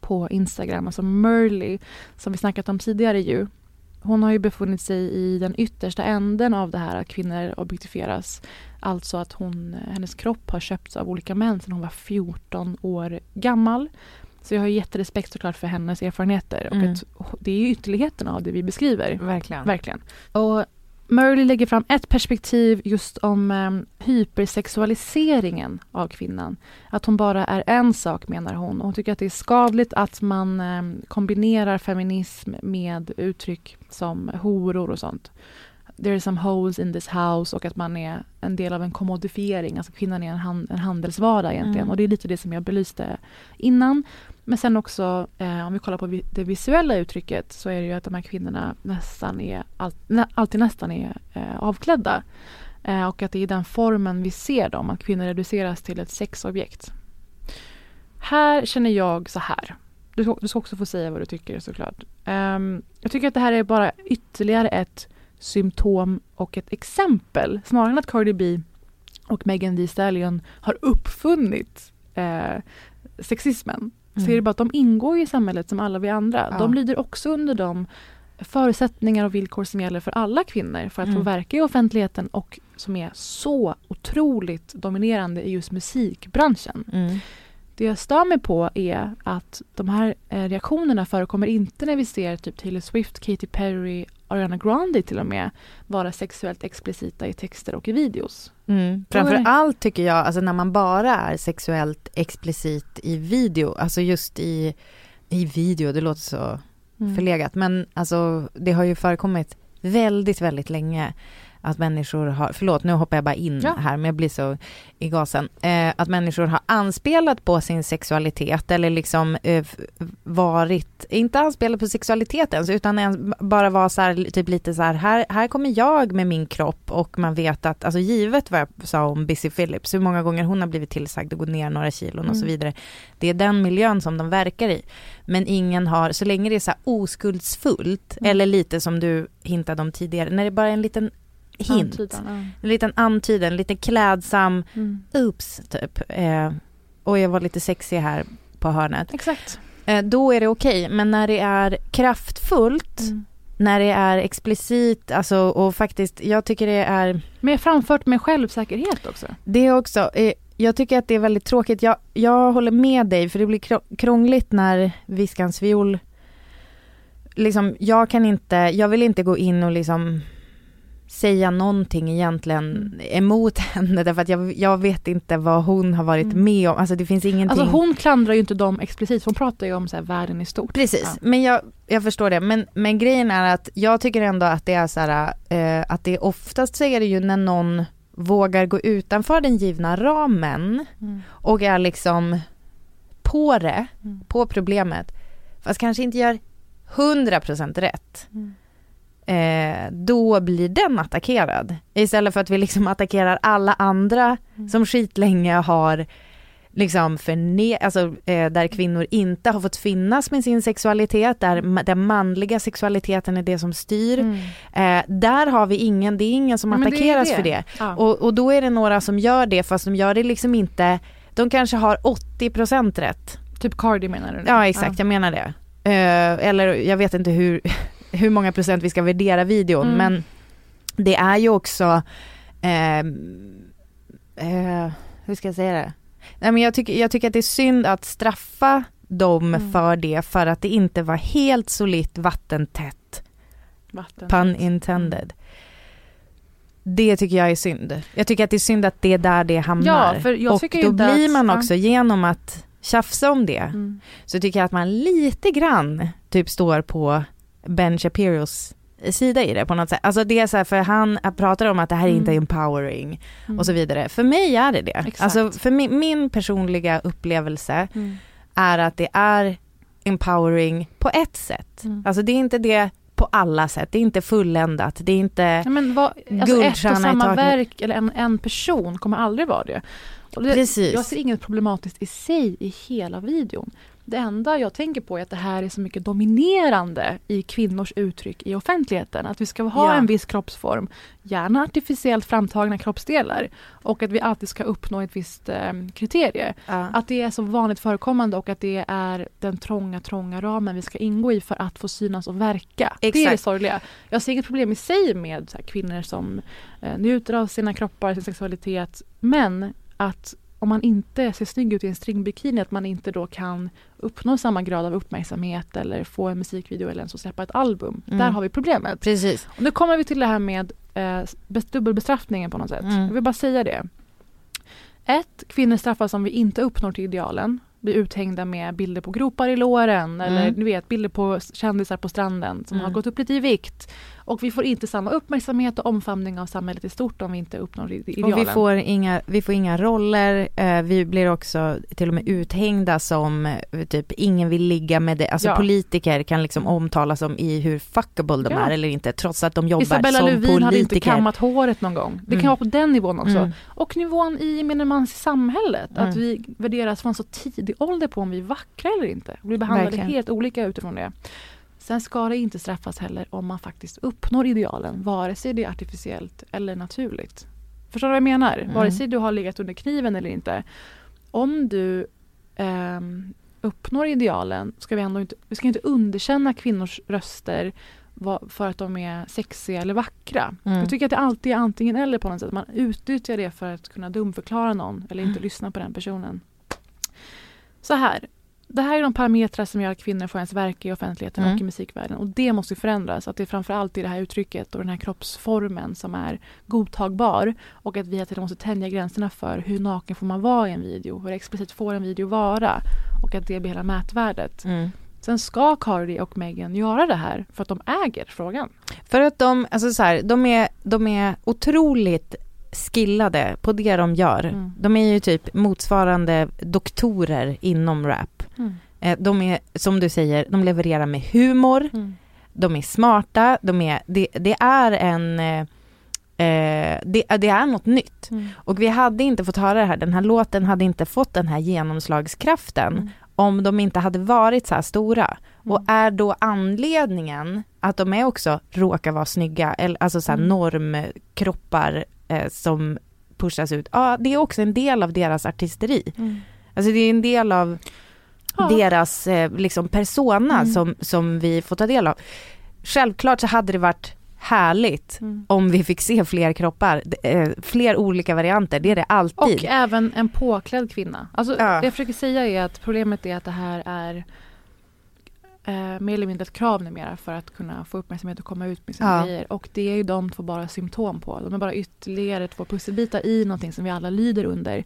på Instagram, alltså Merly, som vi snackat om tidigare ju. Hon har ju befunnit sig i den yttersta änden av det här att kvinnor objektifieras. Alltså att hon, hennes kropp har köpts av olika män sedan hon var 14 år gammal. Så jag har jätterespekt såklart för hennes erfarenheter. Och Mm. det är ju ytterligheten av det vi beskriver. Verkligen. Verkligen. Och Merly lägger fram ett perspektiv just om eh, hypersexualiseringen av kvinnan. Att hon bara är en sak menar hon. Och hon tycker att det är skadligt att man eh, kombinerar feminism med uttryck som horor och sånt. There are some holes in this house och att man är en del av en kommodifiering. Alltså kvinnan är en, han, en handelsvara egentligen. Mm. Och det är lite det som jag belyste innan. Men sen också eh, om vi kollar på vi- det visuella uttrycket så är det ju att de här kvinnorna nästan är, all, nä, alltid nästan är eh, avklädda. Eh, och att det är i den formen vi ser dem, att kvinnor reduceras till ett sexobjekt. Här känner jag så här. Du ska, du ska också få säga vad du tycker såklart. Ehm, jag tycker att det här är bara ytterligare ett symptom och ett exempel. Snarare än att Cardi B och Megan Thee Stallion har uppfunnit eh, sexismen. Så Mm. är det bara att de ingår i samhället som alla vi andra. Ja. De lyder också under de förutsättningar och villkor som gäller för alla kvinnor för att få Mm. verka i offentligheten och som är så otroligt dominerande i just musikbranschen. Mm. Det jag stör mig på är att de här eh, reaktionerna förekommer inte när vi ser typ Taylor Swift, Katy Perry, Ariana Grande till och med vara sexuellt explicita i texter och i videos. Mm. Då är Framför det- allt tycker jag, alltså när man bara är sexuellt explicit i video, alltså just i, i video, det låter så Mm. förlegat, men alltså det har ju förekommit väldigt, väldigt länge att människor har, förlåt nu hoppar jag bara in Ja. här men jag blir så i gasen, eh, att människor har anspelat på sin sexualitet eller liksom eh, varit, inte anspelat på sexualitet ens utan ens bara var så här, typ lite så här, här, här kommer jag med min kropp och man vet att, alltså givet vad jag sa om Busy Phillips, hur många gånger hon har blivit tillsagd att gå ner några kilon och så Mm. vidare. Det är den miljön som de verkar i. Men ingen har, så länge det är så oskuldsfullt, Mm. eller lite som du hintade om tidigare, när det bara är en liten hint. Antydan, ja. En liten antydan, en liten klädsam, Mm. oops, typ. Eh, och jag var lite sexig här på hörnet. Exakt. Eh, då är det okej, men när det är kraftfullt, Mm. när det är explicit, alltså och faktiskt, jag tycker det är Men framfört med självsäkerhet också. det också, eh, jag tycker att det är väldigt tråkigt. Jag, jag håller med dig för det blir krångligt när viskans viol, liksom jag kan inte, jag vill inte gå in och liksom säga någonting egentligen Mm. emot <laughs> henne därför att jag, jag vet inte vad hon har varit Mm. med om, alltså det finns ingenting. Alltså hon klandrar ju inte dem explicit, hon pratar ju om så här världen i stort. Precis, Ja. men jag, jag förstår det. Men, men grejen är att jag tycker ändå att det är så här, eh, att det oftast så är det ju när någon vågar gå utanför den givna ramen Mm. och är liksom på det, Mm. på problemet, fast kanske inte gör 100% rätt. Mm. Eh, då blir den attackerad. Istället för att vi liksom attackerar alla andra Mm. som skitlänge har liksom förne- alltså, eh, där kvinnor inte har fått finnas med sin sexualitet, där ma- den manliga sexualiteten är det som styr. Mm. Eh, där har vi ingen, det är ingen som Ja, men det attackeras det. för det. Ja. Och, och då är det några som gör det fast de gör det liksom inte, de kanske har 80% rätt. Typ Cardi menar du? nu? Ja exakt, jag menar det. Eh, eller jag vet inte hur, hur många procent vi ska värdera videon Mm. men det är ju också, ehm, eh, hur ska jag säga det? Nej, men jag, tycker, jag tycker att det är synd att straffa dem Mm. för det för att det inte var helt solitt vattentätt. Vatten. Pun intended. Det tycker jag är synd. Jag tycker att det är synd att det är där det hamnar. Ja, och då blir att- man också genom att tjafsa om det Mm. så tycker jag att man lite grann typ står på Ben Shapiros sida i det på något sätt. Alltså det är så här, för han pratar om att det här är inte Mm. empowering Mm. och så vidare. För mig är det det. Exakt. Alltså för min, min personliga upplevelse Mm. är att det är empowering på ett sätt. Mm. Alltså det är inte det på alla sätt, det är inte fulländat, det är inte Ja, men vad, alltså ett och samma verk eller en, en person kommer aldrig vara det. Det. Precis. Jag ser inget problematiskt i sig i hela videon. Det enda jag tänker på är att det här är så mycket dominerande i kvinnors uttryck i offentligheten. Att vi ska ha Ja. en viss kroppsform, gärna artificiellt framtagna kroppsdelar och att vi alltid ska uppnå ett visst eh, kriterie. Ja. Att det är så vanligt förekommande och att det är den trånga, trånga ramen vi ska ingå i för att få synas och verka. Det är det Exakt. sorgliga. Jag ser inget problem i sig med här, kvinnor som eh, njuter av sina kroppar, sin sexualitet. Men att om man inte ser snygg ut i en stringbikini, att man inte då kan uppnå samma grad av uppmärksamhet eller få en musikvideo eller ens att släppa ett album. Mm. Där har vi problemet. Precis. Och nu kommer vi till det här med eh, bes- dubbelbestraffningen på något sätt. Mm. Jag vill bara säga det. Ett, kvinnor straffas om vi inte uppnår till idealen. Blir uthängda med bilder på gropar i låren eller Mm. ni vet bilder på kändisar på stranden som Mm. har gått upp lite i vikt. Och vi får inte samma uppmärksamhet och omfamning av samhället i stort om vi inte uppnår i- idealen. Och vi får inga, vi får inga roller, eh, vi blir också till och med uthängda som eh, typ ingen vill ligga med det. Alltså Ja. politiker kan liksom omtalas om i hur fuckable de Ja. är eller inte trots att de jobbar Isabella som Lövin politiker. hade inte kammat håret någon gång. Det kan Mm. vara på den nivån också. Mm. Och nivån i gemene mans samhället. Att Mm. vi värderas från så tidig ålder på om vi är vackra eller inte. Vi Verkligen. helt olika utifrån det. Sen ska det inte straffas heller om man faktiskt uppnår idealen, vare sig det är artificiellt eller naturligt. Förstår du vad jag menar? Mm. Vare sig du har legat under kniven eller inte. Om du ehm, uppnår idealen ska vi ändå inte, vi ska inte underkänna kvinnors röster för att de är sexiga eller vackra. Mm. Jag tycker att det alltid är antingen eller på något sätt. Man utnyttjar det för att kunna dumförklara någon eller inte Mm. lyssna på den personen. Så här. Det här är de parametrar som gör att kvinnor får ens verka i offentligheten Mm. och i musikvärlden. Och det måste ju förändras. Att det är framförallt är det här uttrycket och den här kroppsformen som är godtagbar. Och att vi hela tiden måste tänja gränserna för hur naken får man vara i en video. Hur explicit får en video vara. Och att det blir hela mätvärdet. Mm. Sen ska Cardi och Meghan göra det här för att de äger frågan. För att de, alltså så här, de är, de är otroligt skillade på det de gör. Mm. De är ju typ motsvarande doktorer inom rap. Mm. Eh, De är, som du säger, de levererar med humor, Mm. de är smarta, de är, det, det är en eh, eh, det, det är något nytt. Mm. Och vi hade inte fått höra det här, den här låten hade inte fått den här genomslagskraften Mm. om de inte hade varit så här stora. Och är då anledningen att de är också råkar vara snygga, eller alltså så här Mm. normkroppar eh, som pushas ut, ja det är också en del av deras artisteri. Mm. Alltså det är en del av Ja. deras eh, liksom persona Mm. som, som vi får ta del av. Självklart så hade det varit härligt Mm. om vi fick se fler kroppar, eh, fler olika varianter, det är det alltid. Och även en påklädd kvinna. Alltså, Ja. Det jag försöker säga är att problemet är att det här är eh, mer eller mindre ett krav numera för att kunna få uppmärksamhet och komma ut med sina Ja. grejer. Och det är ju de två bara symptom på. De är bara ytterligare två pusselbitar i någonting som vi alla lider under.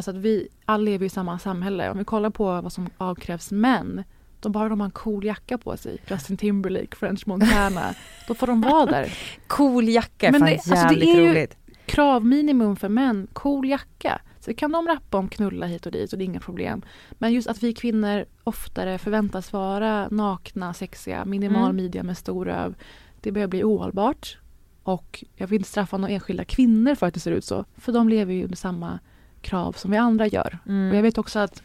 Alltså att vi alla lever i samma samhälle. Om vi kollar på vad som avkrävs män. De bara de har en cool jacka på sig. Justin Timberlake, French Montana. <laughs> då får de vara där. Cool jacka är Men fan det- alltså, det jävligt är ju- roligt. kravminimum för män, cool jacka. Så kan de rappa om knulla hit och dit och det är inga problem. Men just att vi kvinnor oftare förväntas vara nakna, sexiga, minimal Mm. midja med stor röv. Det börjar bli ohållbart. Och jag vill inte straffa några enskilda kvinnor för att det ser ut så. För de lever ju under samma krav som vi andra gör. Mm. Och jag vet också att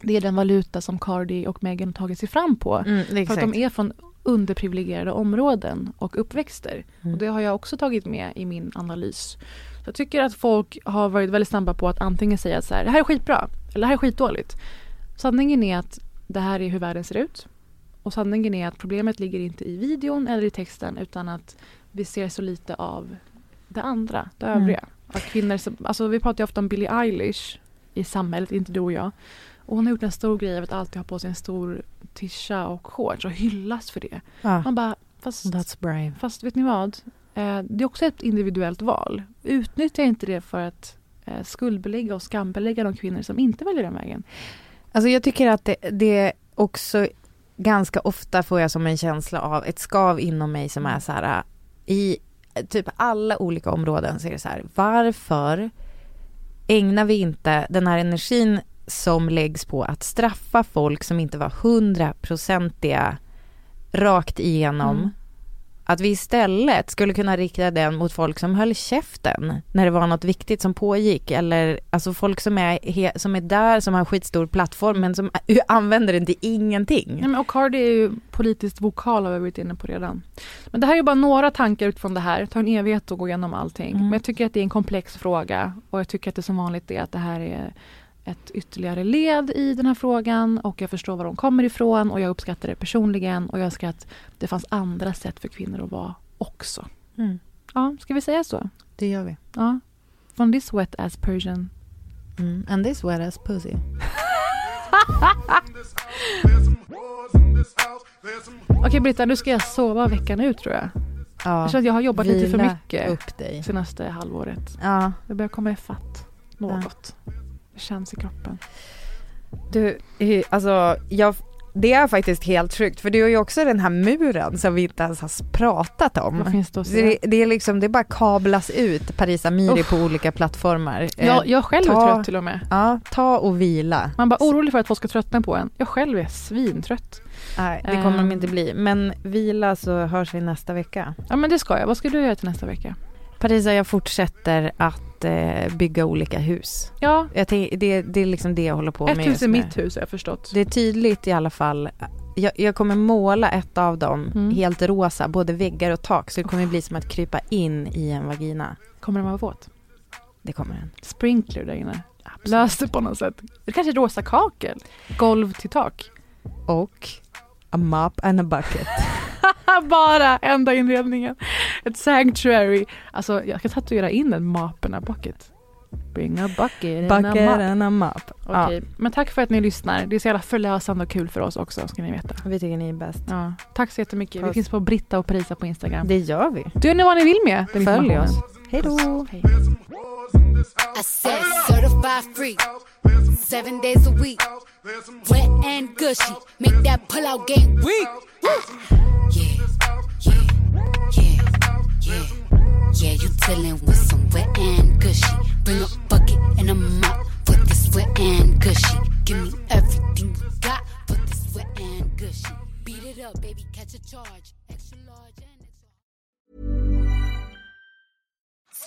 det är den valuta som Cardi och Meghan tagit sig fram på. Mm, För att de är från underprivilegierade områden och uppväxter. Mm. Och det har jag också tagit med i min analys. Så jag tycker att folk har varit väldigt snabba på att antingen säga så här, det här är skitbra eller det här är skitdåligt. Sanningen är att det här är hur världen ser ut. Och sanningen är att problemet ligger inte i videon eller i texten utan att vi ser så lite av det andra, det Mm. Att kvinnor, som- alltså vi pratar ju ofta om Billie Eilish i samhället, inte du och jag. Och hon har gjort en stor grej av att alltid ha på sig en stor tisha och shorts och hyllas för det. Ja. Man bara, fast, That's brave. fast vet ni vad? Eh, det är också ett individuellt val. Utnyttja inte det för att eh, skuldbelägga och skambelägga de kvinnor som inte väljer den vägen. Alltså jag tycker att det, det också ganska ofta får jag som en känsla av ett skav inom mig som är så här i typ alla olika områden så är det så här varför ägnar vi inte den här energin som läggs på att straffa folk som inte var hundraprocentiga rakt igenom Mm att vi istället skulle kunna rikta den mot folk som höll käften när det var något viktigt som pågick eller alltså folk som är, he, som är där som har en skitstor plattform men som <laughs> använder den till ingenting. Nej, men och Cardi är ju politiskt vokal har vi varit inne på redan. Men det här är bara några tankar utifrån det här. Det tar en evighet att gå igenom allting. Mm. Men jag tycker att det är en komplex fråga och jag tycker att det som vanligt är att det här är ett ytterligare led i den här frågan och jag förstår var de kommer ifrån och jag uppskattar det personligen och jag önskar att det fanns andra sätt för kvinnor att vara också. Mm. Ja, ska vi säga så? Det gör vi. Ja. Från this wet ass Persian. Mm. And this wet ass pussy. Okej Britta, nu ska jag sova veckan ut tror jag. Ja, Jag känner att jag har jobbat lite för mycket upp dig. senaste halvåret. Ja. Jag börjar komma ifatt något. Det känns i kroppen. Du, alltså jag, det är faktiskt helt sjukt för du har ju också den här muren som vi inte ens har pratat om. Finns det Så säga? det, det är liksom, det bara kablas ut Paris Amiri Uff. på olika plattformar. Eh, Jag, jag själv är trött till och med. Ja, ta och vila. Man bara orolig för att folk ska tröttna på en. Jag själv är svintrött. Nej, det kommer de Ehm. inte bli. Men vila så hörs vi nästa vecka. Ja men det ska jag. Vad ska du göra till nästa vecka? Parisa, jag fortsätter att eh, bygga olika hus. Ja, Jag tänk, det, det är liksom det jag håller på ett med hus just är nu. mitt hus har jag förstått. Det är tydligt i alla fall. Jag, jag kommer måla ett av dem Mm. helt rosa, både väggar och tak. Så det kommer bli som att krypa in i en vagina. Kommer den vara våt? Det kommer en. Sprinkler där inne. Lös det på något sätt. Det kanske är rosa kakel. Golv till tak. Och a mop and a bucket. <laughs> <laughs> Bara enda inredningen. Ett sanctuary. Alltså jag kan tatuera in en mop and a bucket. Bring a bucket, and a Bucket and a mop. Okej, men tack för att ni lyssnar. Det är så jävla förlösande och kul för oss också, ska ni veta. Vi tycker ni är bäst. Ja, tack så jättemycket. Vi Puss. finns på Britta och Parisa på Instagram. Det gör vi. Du ni vad ni vill med Följ oss. Hej då. I said certified free, seven days a week. Wet and gushy, make that pull out game weak. Yeah, yeah, yeah, yeah. Yeah, you dealing with some wet and gushy. Bring a bucket and a mop for this wet and gushy. Give me everything you got for this wet and gushy. Beat it up, baby, catch a charge. Extra large and